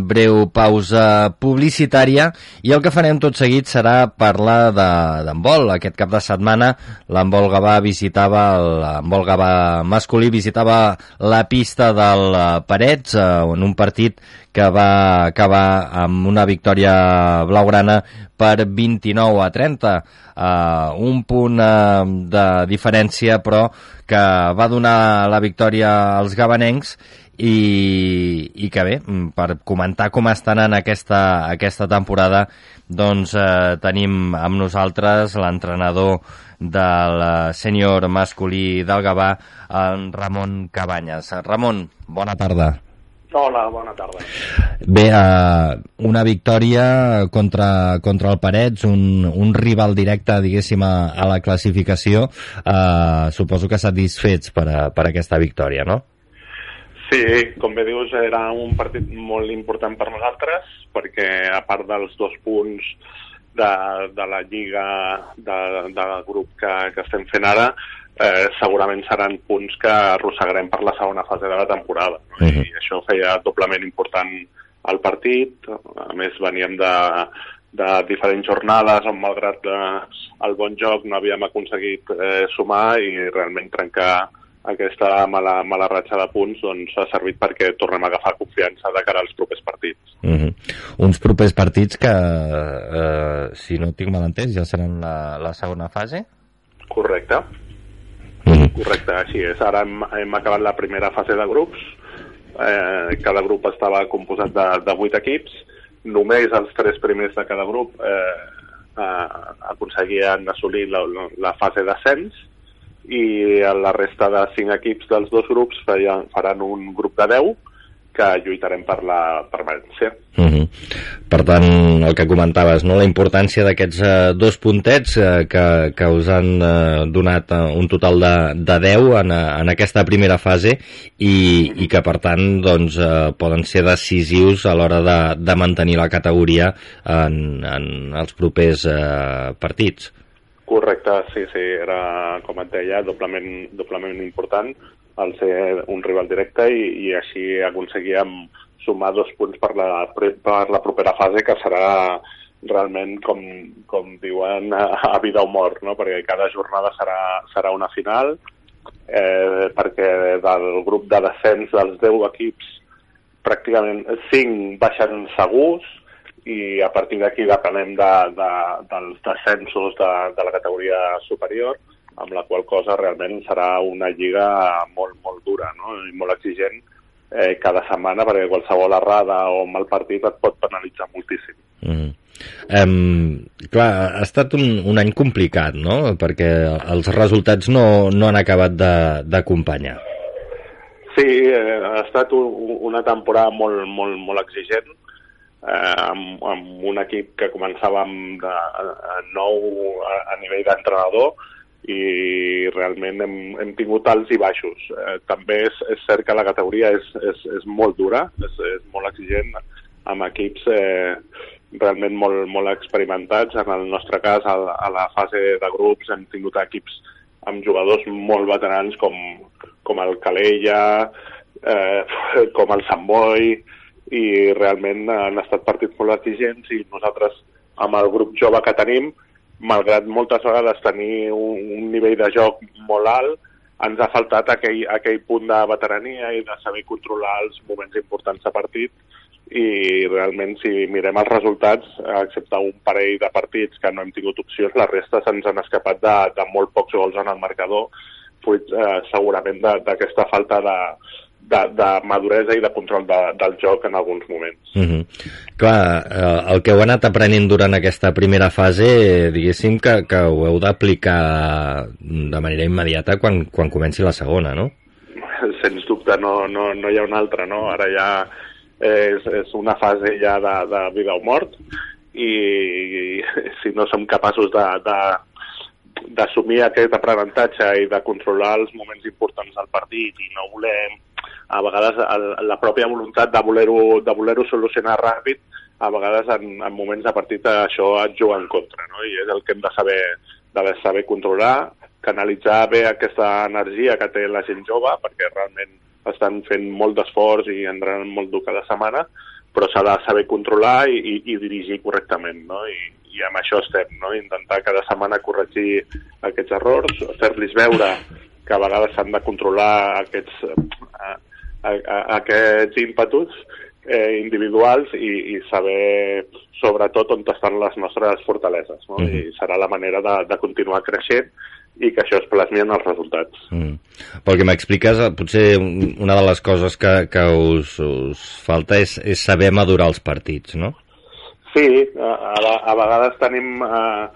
breu pausa publicitària i el que farem tot seguit serà parlar d'handbol. Aquest cap de setmana l'handbol Gavà visitava, l'handbol Gavà masculí visitava la pista del eh, Parets eh, en un partit que va acabar amb una victòria blaugrana per 29 a 30. Uh, un punt uh, de diferència, però que va donar la victòria als gabanencs i, i que bé, mm, per comentar com estan en aquesta, aquesta temporada, doncs eh, tenim amb nosaltres l'entrenador del eh, sènior masculí del Gavà, en Ramon Cabanyes. Ramon, bona tarda. Hola, bona tarda. Bé, eh, una victòria contra, contra el Parets, un, un rival directe, diguéssim, a, a la classificació. Eh, suposo que satisfets per, a, per aquesta victòria, no? Sí, com bé dius, era un partit molt important per nosaltres, perquè a part dels dos punts de, de la lliga de, de grup que, que estem fent ara, eh, segurament seran punts que arrossegarem per la segona fase de la temporada. No? Mhm. I això feia doblement important el partit. A més, veníem de, de diferents jornades on, malgrat eh, el bon joc, no havíem aconseguit eh, sumar i realment trencar aquesta mala, mala ratxa de punts doncs, ha servit perquè tornem a agafar confiança de cara als propers partits. Uh -huh. Uns propers partits que, eh, si no tinc mal entès, ja seran la, la segona fase? Correcte. Correcte, així és. Ara hem, hem acabat la primera fase de grups. Eh, cada grup estava composat de, de 8 equips. Només els tres primers de cada grup eh, eh, aconseguien assolir la, la fase d'ascens i la resta de 5 equips dels dos grups feien, faran un grup de 10 que lluitarem per la permanència. Uh -huh. Per tant, el que comentaves, no? la importància d'aquests eh, dos puntets eh, que, que us han eh, donat eh, un total de, de 10 en, eh, en aquesta primera fase i, i que, per tant, doncs, eh, poden ser decisius a l'hora de, de mantenir la categoria en, en els propers eh, partits. Correcte, sí, sí, era, com et deia, doblement, doblement important al ser un rival directe i, i així aconseguíem sumar dos punts per la, per la propera fase que serà realment, com, com diuen, a, a vida o mort, no? perquè cada jornada serà, serà una final, eh, perquè del grup de descens dels 10 equips pràcticament 5 baixen segurs i a partir d'aquí depenem de, de, dels descensos de, de la categoria superior, amb la qual cosa realment serà una lliga molt, molt dura no? i molt exigent eh, cada setmana perquè qualsevol errada o mal partit et pot penalitzar moltíssim. Mm. Um, clar, ha estat un, un any complicat, no? Perquè els resultats no, no han acabat d'acompanyar. Sí, eh, ha estat un, una temporada molt, molt, molt exigent, eh, amb, amb un equip que començava amb de, a, nou a, a nivell d'entrenador i realment hem, hem tingut alts i baixos. Eh, també és, és cert que la categoria és, és, és molt dura, és, és molt exigent, amb equips eh, realment molt, molt experimentats. En el nostre cas, a, a la fase de grups, hem tingut equips amb jugadors molt veterans com, com el Calella, eh, com el Sant Boi, i realment han estat partits molt exigents i nosaltres, amb el grup jove que tenim, malgrat moltes vegades tenir un, un nivell de joc molt alt, ens ha faltat aquell, aquell punt de veterania i de saber controlar els moments importants de partit. I realment si mirem els resultats, excepte un parell de partits que no hem tingut opcions, la resta se'ns han escapat de, de molt pocs gols en el marcador, fruit eh, segurament d'aquesta falta de, de, de maduresa i de control de, del joc en alguns moments. Uh -huh. Clar, eh, el que heu anat aprenent durant aquesta primera fase, diguéssim que, que ho heu d'aplicar de manera immediata quan, quan comenci la segona, no? Sens dubte, no, no, no hi ha una altra, no? Ara ja és, és una fase ja de, de vida o mort i, i si no som capaços de, de d'assumir aquest aprenentatge i de controlar els moments importants del partit i no volem a vegades el, la pròpia voluntat de voler-ho de voler solucionar ràpid, a vegades en, en moments de partit això et juga en contra, no? i és el que hem de saber, de saber controlar, canalitzar bé aquesta energia que té la gent jove, perquè realment estan fent molt d'esforç i entren molt dur cada setmana, però s'ha de saber controlar i, i, i dirigir correctament, no? I, i amb això estem, no? intentar cada setmana corregir aquests errors, fer-los veure que a vegades s'han de controlar aquests, eh, a, a, aquests ímpetus eh, individuals i, i saber sobretot on estan les nostres fortaleses. No? Mm -hmm. I serà la manera de, de continuar creixent i que això es plasmi en els resultats. Mm. Pel que m'expliques, eh, potser una de les coses que, que us, us falta és, és saber madurar els partits, no? Sí, a, a, a vegades tenim... Eh,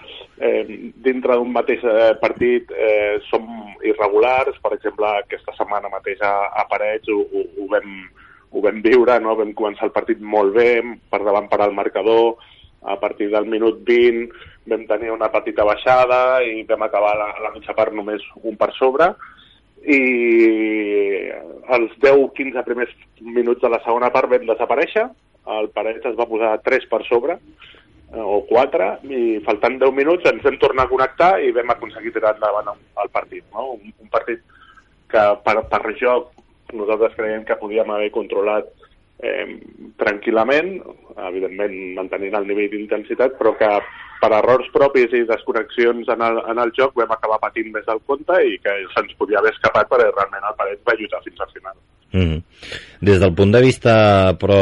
eh, dintre d'un mateix eh, partit eh, som irregulars, per exemple, aquesta setmana mateix a, a Parets ho, ho, ho, vam, ho vam viure, no? vam començar el partit molt bé, per davant per al marcador, a partir del minut 20 vam tenir una petita baixada i vam acabar la, la mitja part només un per sobre. I els 10-15 primers minuts de la segona part vam desaparèixer, el Parets es va posar 3 per sobre, o 4 i faltant 10 minuts ens vam tornar a connectar i vam aconseguir tirar endavant el partit. No? Un, un partit que per, per joc nosaltres creiem que podíem haver controlat eh, tranquil·lament, evidentment mantenint el nivell d'intensitat, però que per errors propis i desconnexions en el, en el joc vam acabar patint més del compte i que se'ns podia haver escapat perquè realment el Parets va lluitar fins al final. Mm. Des del punt de vista però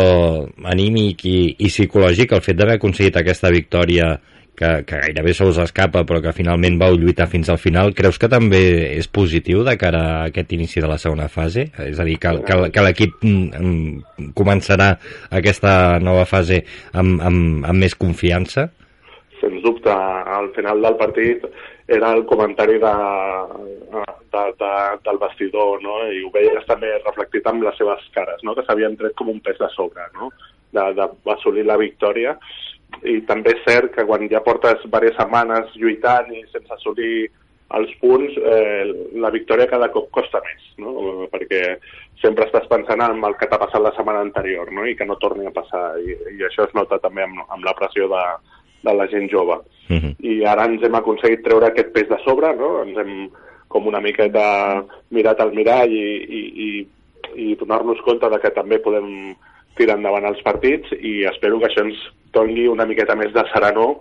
anímic i, i psicològic, el fet d'haver aconseguit aquesta victòria que, que gairebé se us escapa però que finalment vau lluitar fins al final, creus que també és positiu de cara a aquest inici de la segona fase? És a dir, que, que, que l'equip mm, mm, començarà aquesta nova fase amb, amb, amb més confiança? Sens dubte, al final del partit era el comentari de, de, de, del vestidor, no? i ho veies també reflectit amb les seves cares, no? que s'havien tret com un pes de sobre, no? d'assolir la victòria, i també és cert que quan ja portes diverses setmanes lluitant i sense assolir els punts, eh, la victòria cada cop costa més, no? perquè sempre estàs pensant en el que t'ha passat la setmana anterior no? i que no torni a passar, i, i això es nota també amb, amb la pressió de, de la gent jove. Uh -huh. I ara ens hem aconseguit treure aquest pes de sobre, no? ens hem com una miqueta mirat al mirall i, i, i, i donar-nos compte de que també podem tirar endavant els partits i espero que això ens doni una miqueta més de serenor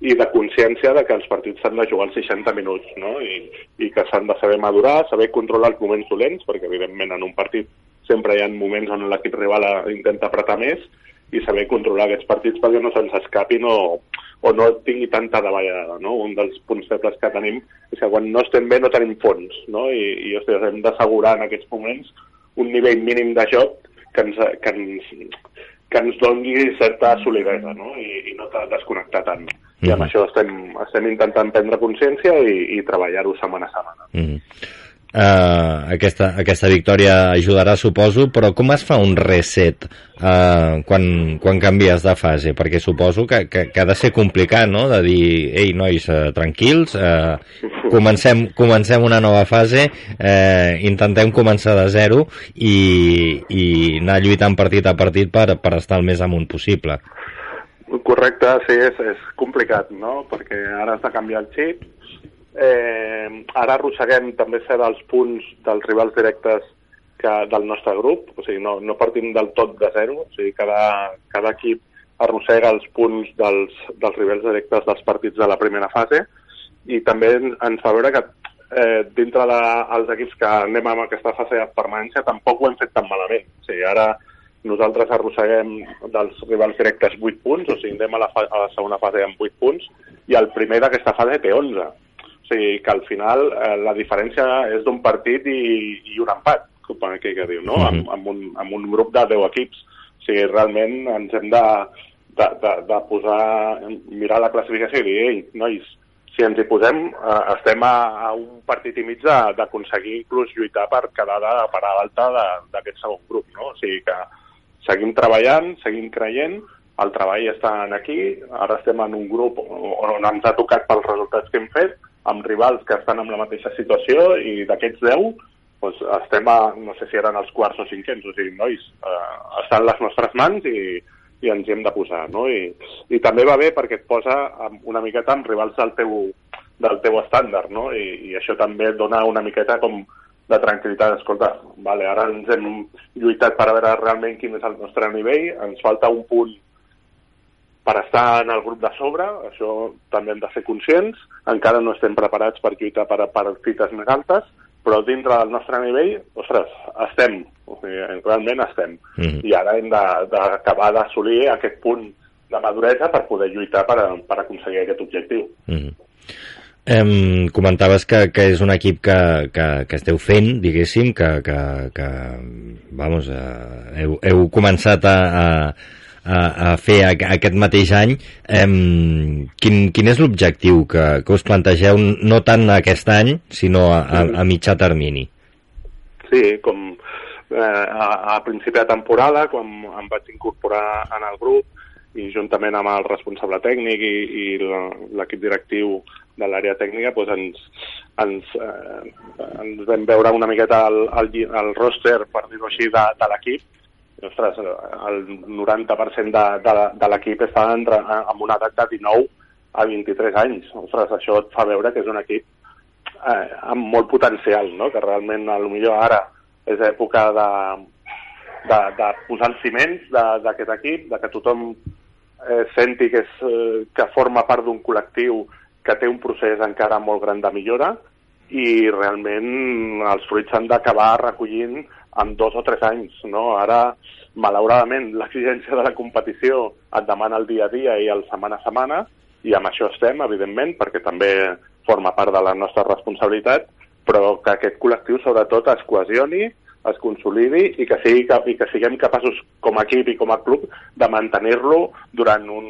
i de consciència de que els partits s'han de jugar els 60 minuts no? I, i que s'han de saber madurar, saber controlar els moments dolents, perquè evidentment en un partit sempre hi ha moments on l'equip rival intenta apretar més i saber controlar aquests partits perquè no se'ns escapin o, o no tingui tanta davallada. No? Un dels punts febles que tenim és que quan no estem bé no tenim fons, no? i, i ostres, hem d'assegurar en aquests moments un nivell mínim de joc que ens, que ens, que ens doni certa solidesa no? I, i no desconnectar tant. Mm -hmm. I amb mhm. això estem, estem intentant prendre consciència i, i treballar-ho setmana a setmana. Mm -hmm uh, aquesta, aquesta victòria ajudarà, suposo, però com es fa un reset uh, quan, quan canvies de fase? Perquè suposo que, que, que ha de ser complicat, no?, de dir, ei, nois, uh, tranquils, uh, comencem, comencem una nova fase, uh, intentem començar de zero i, i anar lluitant partit a partit per, per estar el més amunt possible. Correcte, sí, és, és complicat, no?, perquè ara has de canviar el xip, Eh, ara arrosseguem també ser dels punts dels rivals directes que del nostre grup, o sigui, no, no partim del tot de zero, o sigui, cada, cada equip arrossega els punts dels, dels rivals directes dels partits de la primera fase i també ens fa veure que eh, dintre dels de, equips que anem amb aquesta fase de permanència tampoc ho hem fet tan malament. O sigui, ara nosaltres arrosseguem dels rivals directes 8 punts, o sigui, anem a la, a la segona fase amb 8 punts, i el primer d'aquesta fase té 11. O sigui, que al final eh, la diferència és d'un partit i, i un empat, com aquí que diu, no? Mm -hmm. amb, amb, un, amb un grup de 10 equips. O sigui, realment ens hem de, de, de, de posar, mirar la classificació i dir, ei, nois, si ens hi posem, eh, estem a, a un partit i mig d'aconseguir inclús lluitar per quedar de per a l'alta d'aquest segon grup, no? O sigui que seguim treballant, seguim creient, el treball està aquí, ara estem en un grup on ens ha tocat pels resultats que hem fet, amb rivals que estan en la mateixa situació i d'aquests 10 doncs, estem a, no sé si eren els quarts o cinquens, o sigui, nois, eh, estan les nostres mans i, i ens hi hem de posar, no? I, I també va bé perquè et posa una miqueta amb rivals del teu, del teu estàndard, no? I, I això també et dona una miqueta com de tranquil·litat. Escolta, vale, ara ens hem lluitat per veure realment quin és el nostre nivell, ens falta un punt per estar en el grup de sobre, això també hem de ser conscients, encara no estem preparats per lluitar per, per fites més altes, però dintre del nostre nivell, ostres, estem, o sigui, realment estem. Mm -hmm. I ara hem d'acabar d'assolir aquest punt de maduresa per poder lluitar per, per aconseguir aquest objectiu. Mm -hmm. Em comentaves que, que és un equip que, que, que esteu fent, diguéssim, que, que, que vamos, eh, heu, heu començat a, a, a, a fer a, a aquest mateix any. Eh, quin, quin és l'objectiu que, que us plantegeu no tant aquest any, sinó a, a, a mitjà termini? Sí, com eh, a, a principi de temporada, quan em vaig incorporar en el grup, i juntament amb el responsable tècnic i, i l'equip directiu de l'àrea tècnica doncs ens, ens, eh, ens vam veure una miqueta el, el, el roster, per dir-ho així, de, de l'equip ostres, el 90% de, de, de l'equip està entre, amb una edat de 19 a 23 anys. Ostres, això et fa veure que és un equip eh, amb molt potencial, no? que realment a lo millor ara és època de, de, de posar els ciments d'aquest equip, de que tothom eh, senti que, és, eh, que forma part d'un col·lectiu que té un procés encara molt gran de millora i realment els fruits s'han d'acabar recollint en dos o tres anys. No? Ara, malauradament, l'exigència de la competició et demana el dia a dia i el setmana a setmana i amb això estem, evidentment, perquè també forma part de la nostra responsabilitat, però que aquest col·lectiu sobretot es cohesioni, es consolidi i que, sigui, i que siguem capaços com a equip i com a club de mantenir-lo durant un,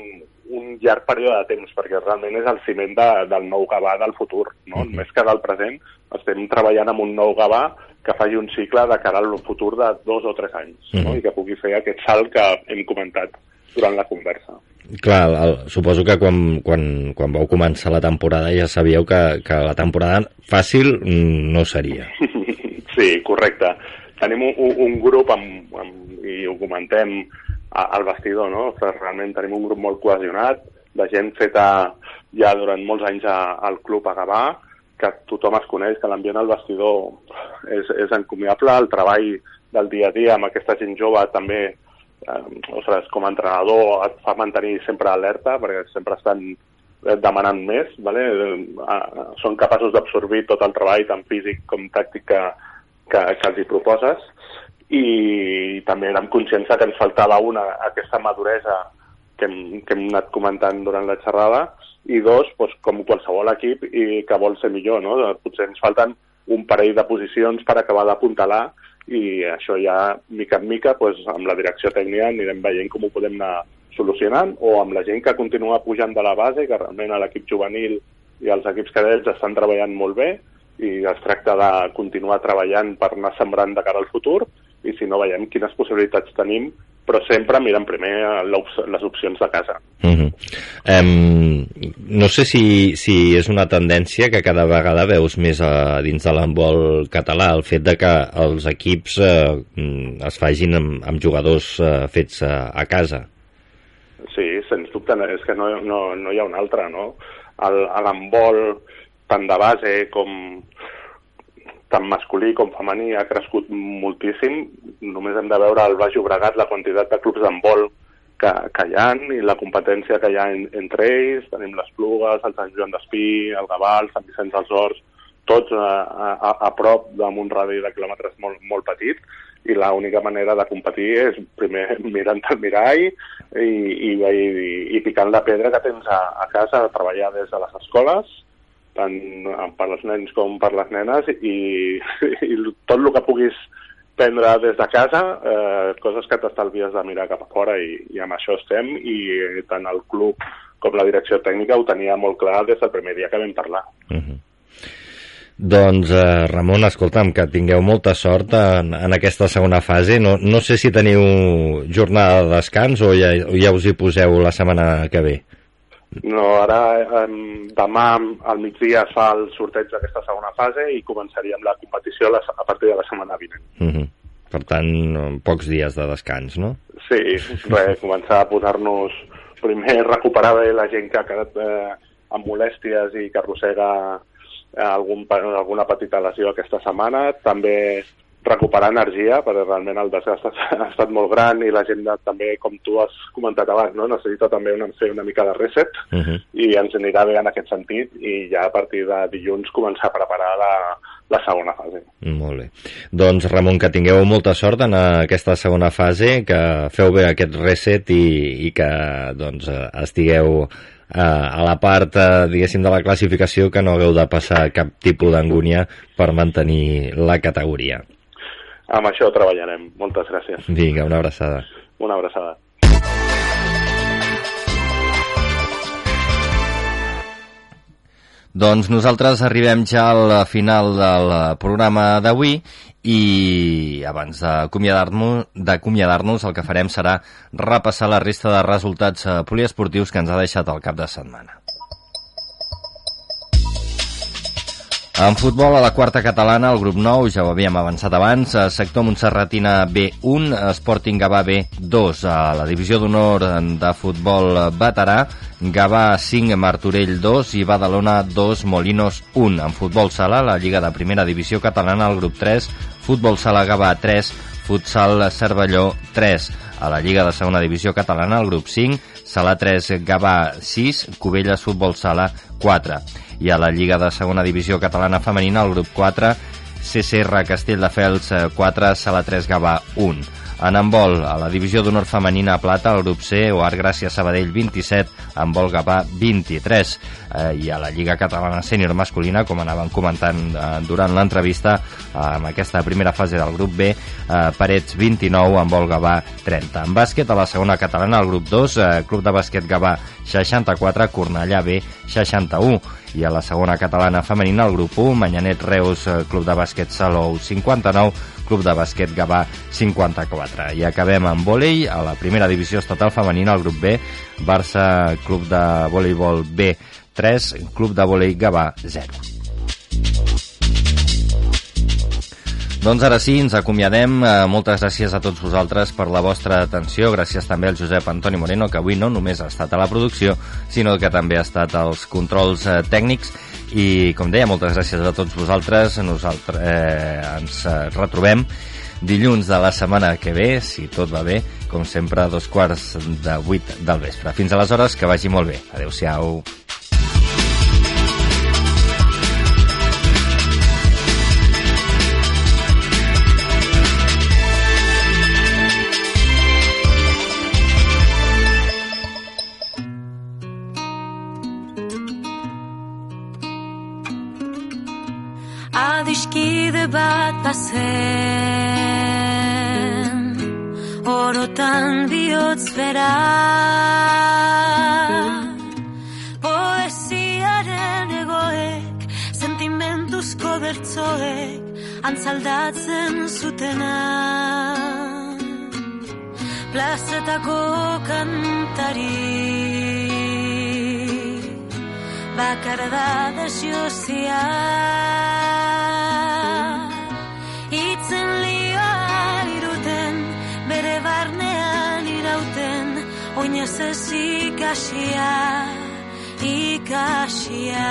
un llarg període de temps, perquè realment és el ciment de, del nou Gavà del futur. No? Mm -hmm. Més que del present, estem treballant amb un nou Gavà que faci un cicle de cara al futur de dos o tres anys mm -hmm. no? i que pugui fer aquest salt que hem comentat durant la conversa. Clar, el, suposo que quan, quan, quan vau començar la temporada ja sabíeu que, que la temporada fàcil no seria. sí, correcte tenim un, un grup, amb, amb, i ho comentem al vestidor, no? Però realment tenim un grup molt cohesionat, de gent feta ja durant molts anys a, al club a Gavà, que tothom es coneix, que l'ambient al vestidor és, és encomiable, el treball del dia a dia amb aquesta gent jove també, eh, ostres, com a entrenador et fa mantenir sempre alerta, perquè sempre estan demanant més, vale? Eh, són capaços d'absorbir tot el treball tant físic com tàctic que, que, que els hi proposes i també érem conscients que ens faltava una, aquesta maduresa que hem, que hem anat comentant durant la xerrada i dos, doncs, com qualsevol equip i que vol ser millor, no? Potser ens falten un parell de posicions per acabar d'apuntalar i això ja, mica en mica, doncs, amb la direcció tècnica anirem veient com ho podem anar solucionant o amb la gent que continua pujant de la base, que realment l'equip juvenil i els equips cadets estan treballant molt bé, i es tracta de continuar treballant per anar sembrant de cara al futur i si no veiem quines possibilitats tenim però sempre mirem primer les opcions de casa. Uh -huh. um, no sé si, si és una tendència que cada vegada veus més a, dins de l'handbol català, el fet de que els equips uh, es fagin amb, amb jugadors uh, fets uh, a casa. Sí, sens dubte, és que no, no, no hi ha un altre, no? L'handbol tant de base com tant masculí com femení ha crescut moltíssim. Només hem de veure al Baix Llobregat la quantitat de clubs d'handbol que, que hi ha i la competència que hi ha en, entre ells. Tenim les Plugues, el Sant Joan d'Espí, el Gavà, el Sant Vicenç dels Horts, tots a, a, a prop d'un radi de quilòmetres molt, molt petit i l'única manera de competir és primer mirant el mirall i, i, i, i picant la pedra que tens a, a casa, a treballar des de les escoles tant per als nens com per les nenes i, i tot el que puguis prendre des de casa, eh, coses que t'estalvies de mirar cap a fora i, i amb això estem i tant el club com la direcció tècnica ho tenia molt clar des del primer dia que vam parlar. Uh -huh. Doncs, eh, Ramon, escolta'm, que tingueu molta sort en, en aquesta segona fase. No, no sé si teniu jornada de descans o ja, ja us hi poseu la setmana que ve. No, ara eh, demà al migdia es fa el sorteig d'aquesta segona fase i començaríem la competició a, a partir de la setmana vinent. Uh -huh. Per tant, pocs dies de descans, no? Sí, res, començar a posar-nos... Primer, recuperar bé la gent que ha quedat eh, amb molèsties i que arrossega eh, algun, alguna petita lesió aquesta setmana. També recuperar energia, perquè realment el desgast ha estat molt gran i la gent de, també, com tu has comentat abans, no? necessita també una, fer una mica de reset uh -huh. i ens anirà bé en aquest sentit i ja a partir de dilluns començar a preparar la, la segona fase. Molt bé. Doncs, Ramon, que tingueu molta sort en aquesta segona fase, que feu bé aquest reset i, i que doncs, estigueu eh, a la part, eh, diguéssim, de la classificació que no hagueu de passar cap tipus d'angúnia per mantenir la categoria. Amb això treballarem. Moltes gràcies. Vinga, una abraçada. Una abraçada. Doncs nosaltres arribem ja al final del programa d'avui i abans d'acomiadar-nos el que farem serà repassar la resta de resultats eh, poliesportius que ens ha deixat el cap de setmana. En futbol, a la quarta catalana, el grup 9, ja ho havíem avançat abans, sector Montserratina B1, Sporting Gavà B2, a la divisió d'honor de futbol veterà, Gavà 5, Martorell 2 i Badalona 2, Molinos 1. En futbol sala, la Lliga de Primera Divisió Catalana, el grup 3, Futbol Sala Gavà 3, Futsal Cervelló 3. A la Lliga de Segona Divisió Catalana, el grup 5, Sala 3, Gavà 6, Cubelles Futbol Sala 4 i a la Lliga de Segona Divisió Catalana Femenina, el grup 4, CCR Castelldefels 4, Sala 3 Gavà 1. En handbol, a la divisió d'honor femenina a plata, el grup C, o Art Gràcia Sabadell 27, handbol Gavà 23. Eh, I a la Lliga Catalana Sènior Masculina, com anàvem comentant eh, durant l'entrevista, eh, en aquesta primera fase del grup B, eh, Parets 29, handbol Gavà 30. En bàsquet, a la segona catalana, el grup 2, eh, Club de Bàsquet Gavà 64, Cornellà B 61. I a la segona catalana femenina, el grup 1, Manyanet Reus, eh, Club de Bàsquet Salou 59, Club de Bàsquet Gavà 54. I acabem amb vòlei, a la primera divisió estatal femenina, el grup B, Barça Club de Voleibol B 3, Club de Vòlei Gavà 0. Doncs ara sí, ens acomiadem. Eh, moltes gràcies a tots vosaltres per la vostra atenció. Gràcies també al Josep Antoni Moreno, que avui no només ha estat a la producció, sinó que també ha estat als controls eh, tècnics. I, com deia, moltes gràcies a tots vosaltres. Nosaltres eh, ens eh, retrobem dilluns de la setmana que ve, si tot va bé, com sempre, a dos quarts de vuit del vespre. Fins aleshores, que vagi molt bé. Adéu-siau. Adiskide bat bazen Orotan bihotz bera. Poesiaren egoek Sentimentuzko bertzoek Antzaldatzen zutena. Plazetako kantari Bakarra da desiozia Oinez ez ikasia Ikasia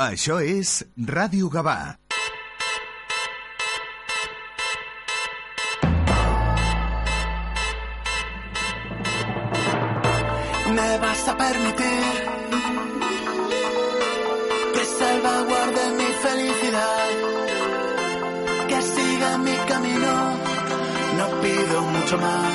Això és Ràdio Gavà. Me vas a permitir que salvaguarde mi felicidad, que siga mi camino, no pido mucho más.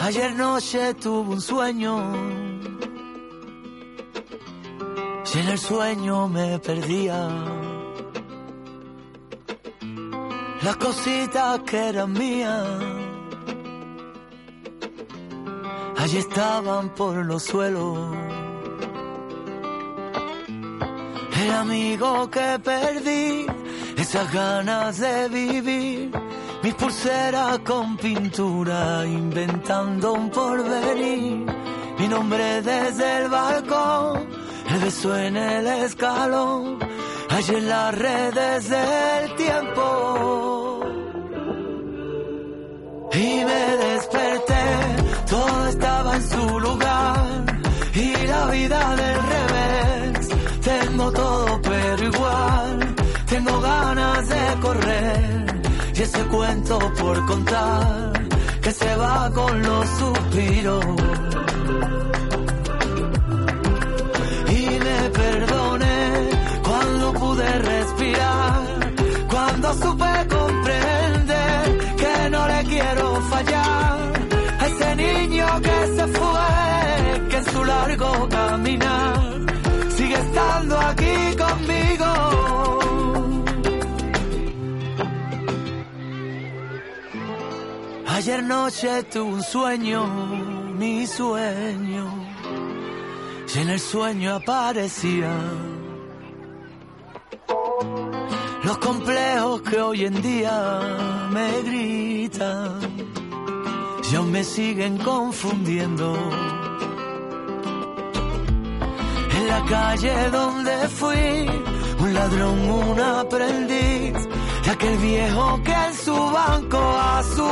Ayer noche tuve un sueño y en el sueño me perdía. Las cositas que eran mías Allí estaban por los suelos. El amigo que perdí, esas ganas de vivir, mis pulseras con pintura, inventando un porvenir, mi nombre desde el balcón, el beso en el escalón, allí en las redes del tiempo. Y me en su lugar y la vida del revés. Tengo todo pero igual, tengo ganas de correr y ese cuento por contar que se va con los suspiros. Y me perdoné cuando pude respirar, cuando supe sigue estando aquí conmigo. Ayer noche tuve un sueño, mi sueño, y en el sueño aparecían los complejos que hoy en día me gritan, y aún me siguen confundiendo. La calle donde fui, un ladrón, un aprendiz, de aquel viejo que en su banco a su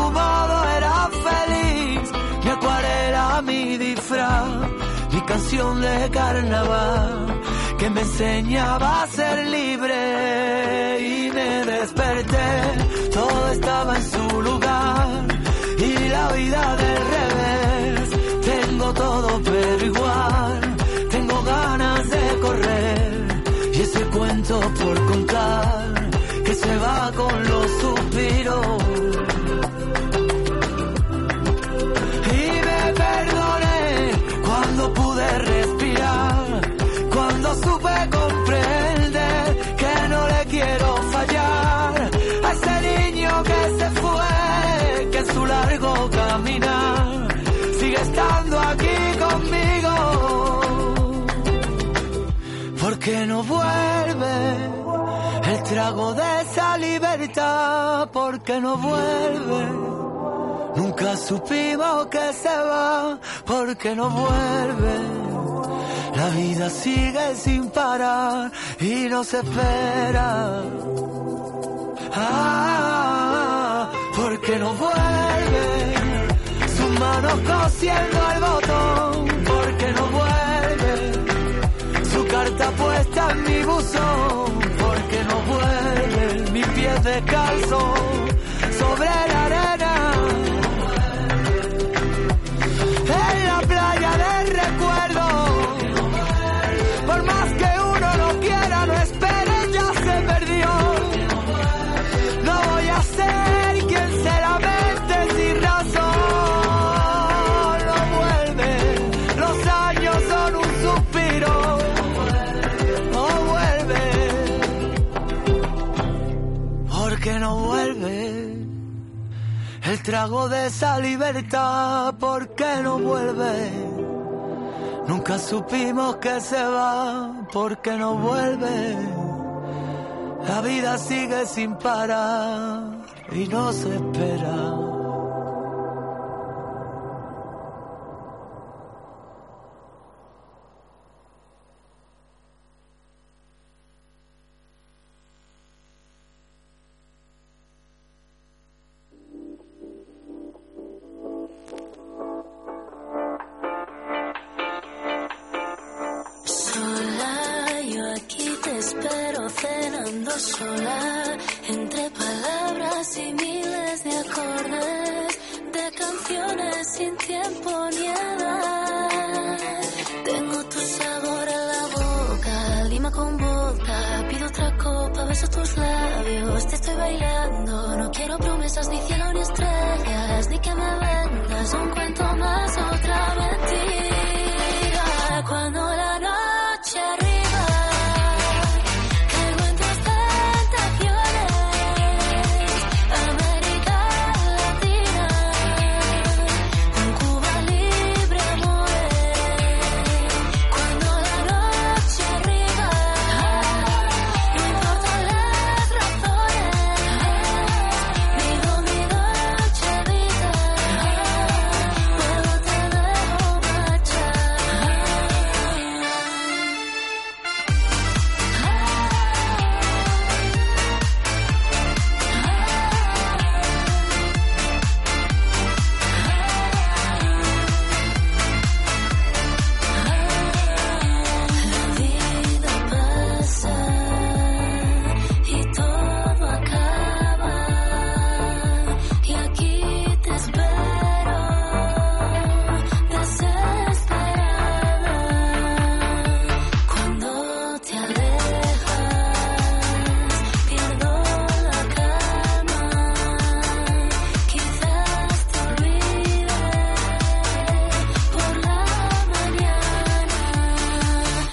era feliz. Mi acuarela, mi disfraz, mi canción de carnaval, que me enseñaba a ser libre y me desperté. Todo estaba en su lugar y la vida del revés. Tengo todo pero igual, correr y ese cuento por contar que se va con los suspiros. No vuelve el trago de esa libertad, porque no vuelve. Nunca supimos que se va, porque no vuelve. La vida sigue sin parar y nos espera. Ah, porque no vuelve. Sus manos cosiendo el botón, Carta puesta en mi buzón, porque no vuelve. Mis pies descalzos sobre la arena. En la playa del recuerdo. Trago de esa libertad, porque no vuelve. Nunca supimos que se va, porque no vuelve. La vida sigue sin parar y nos espera.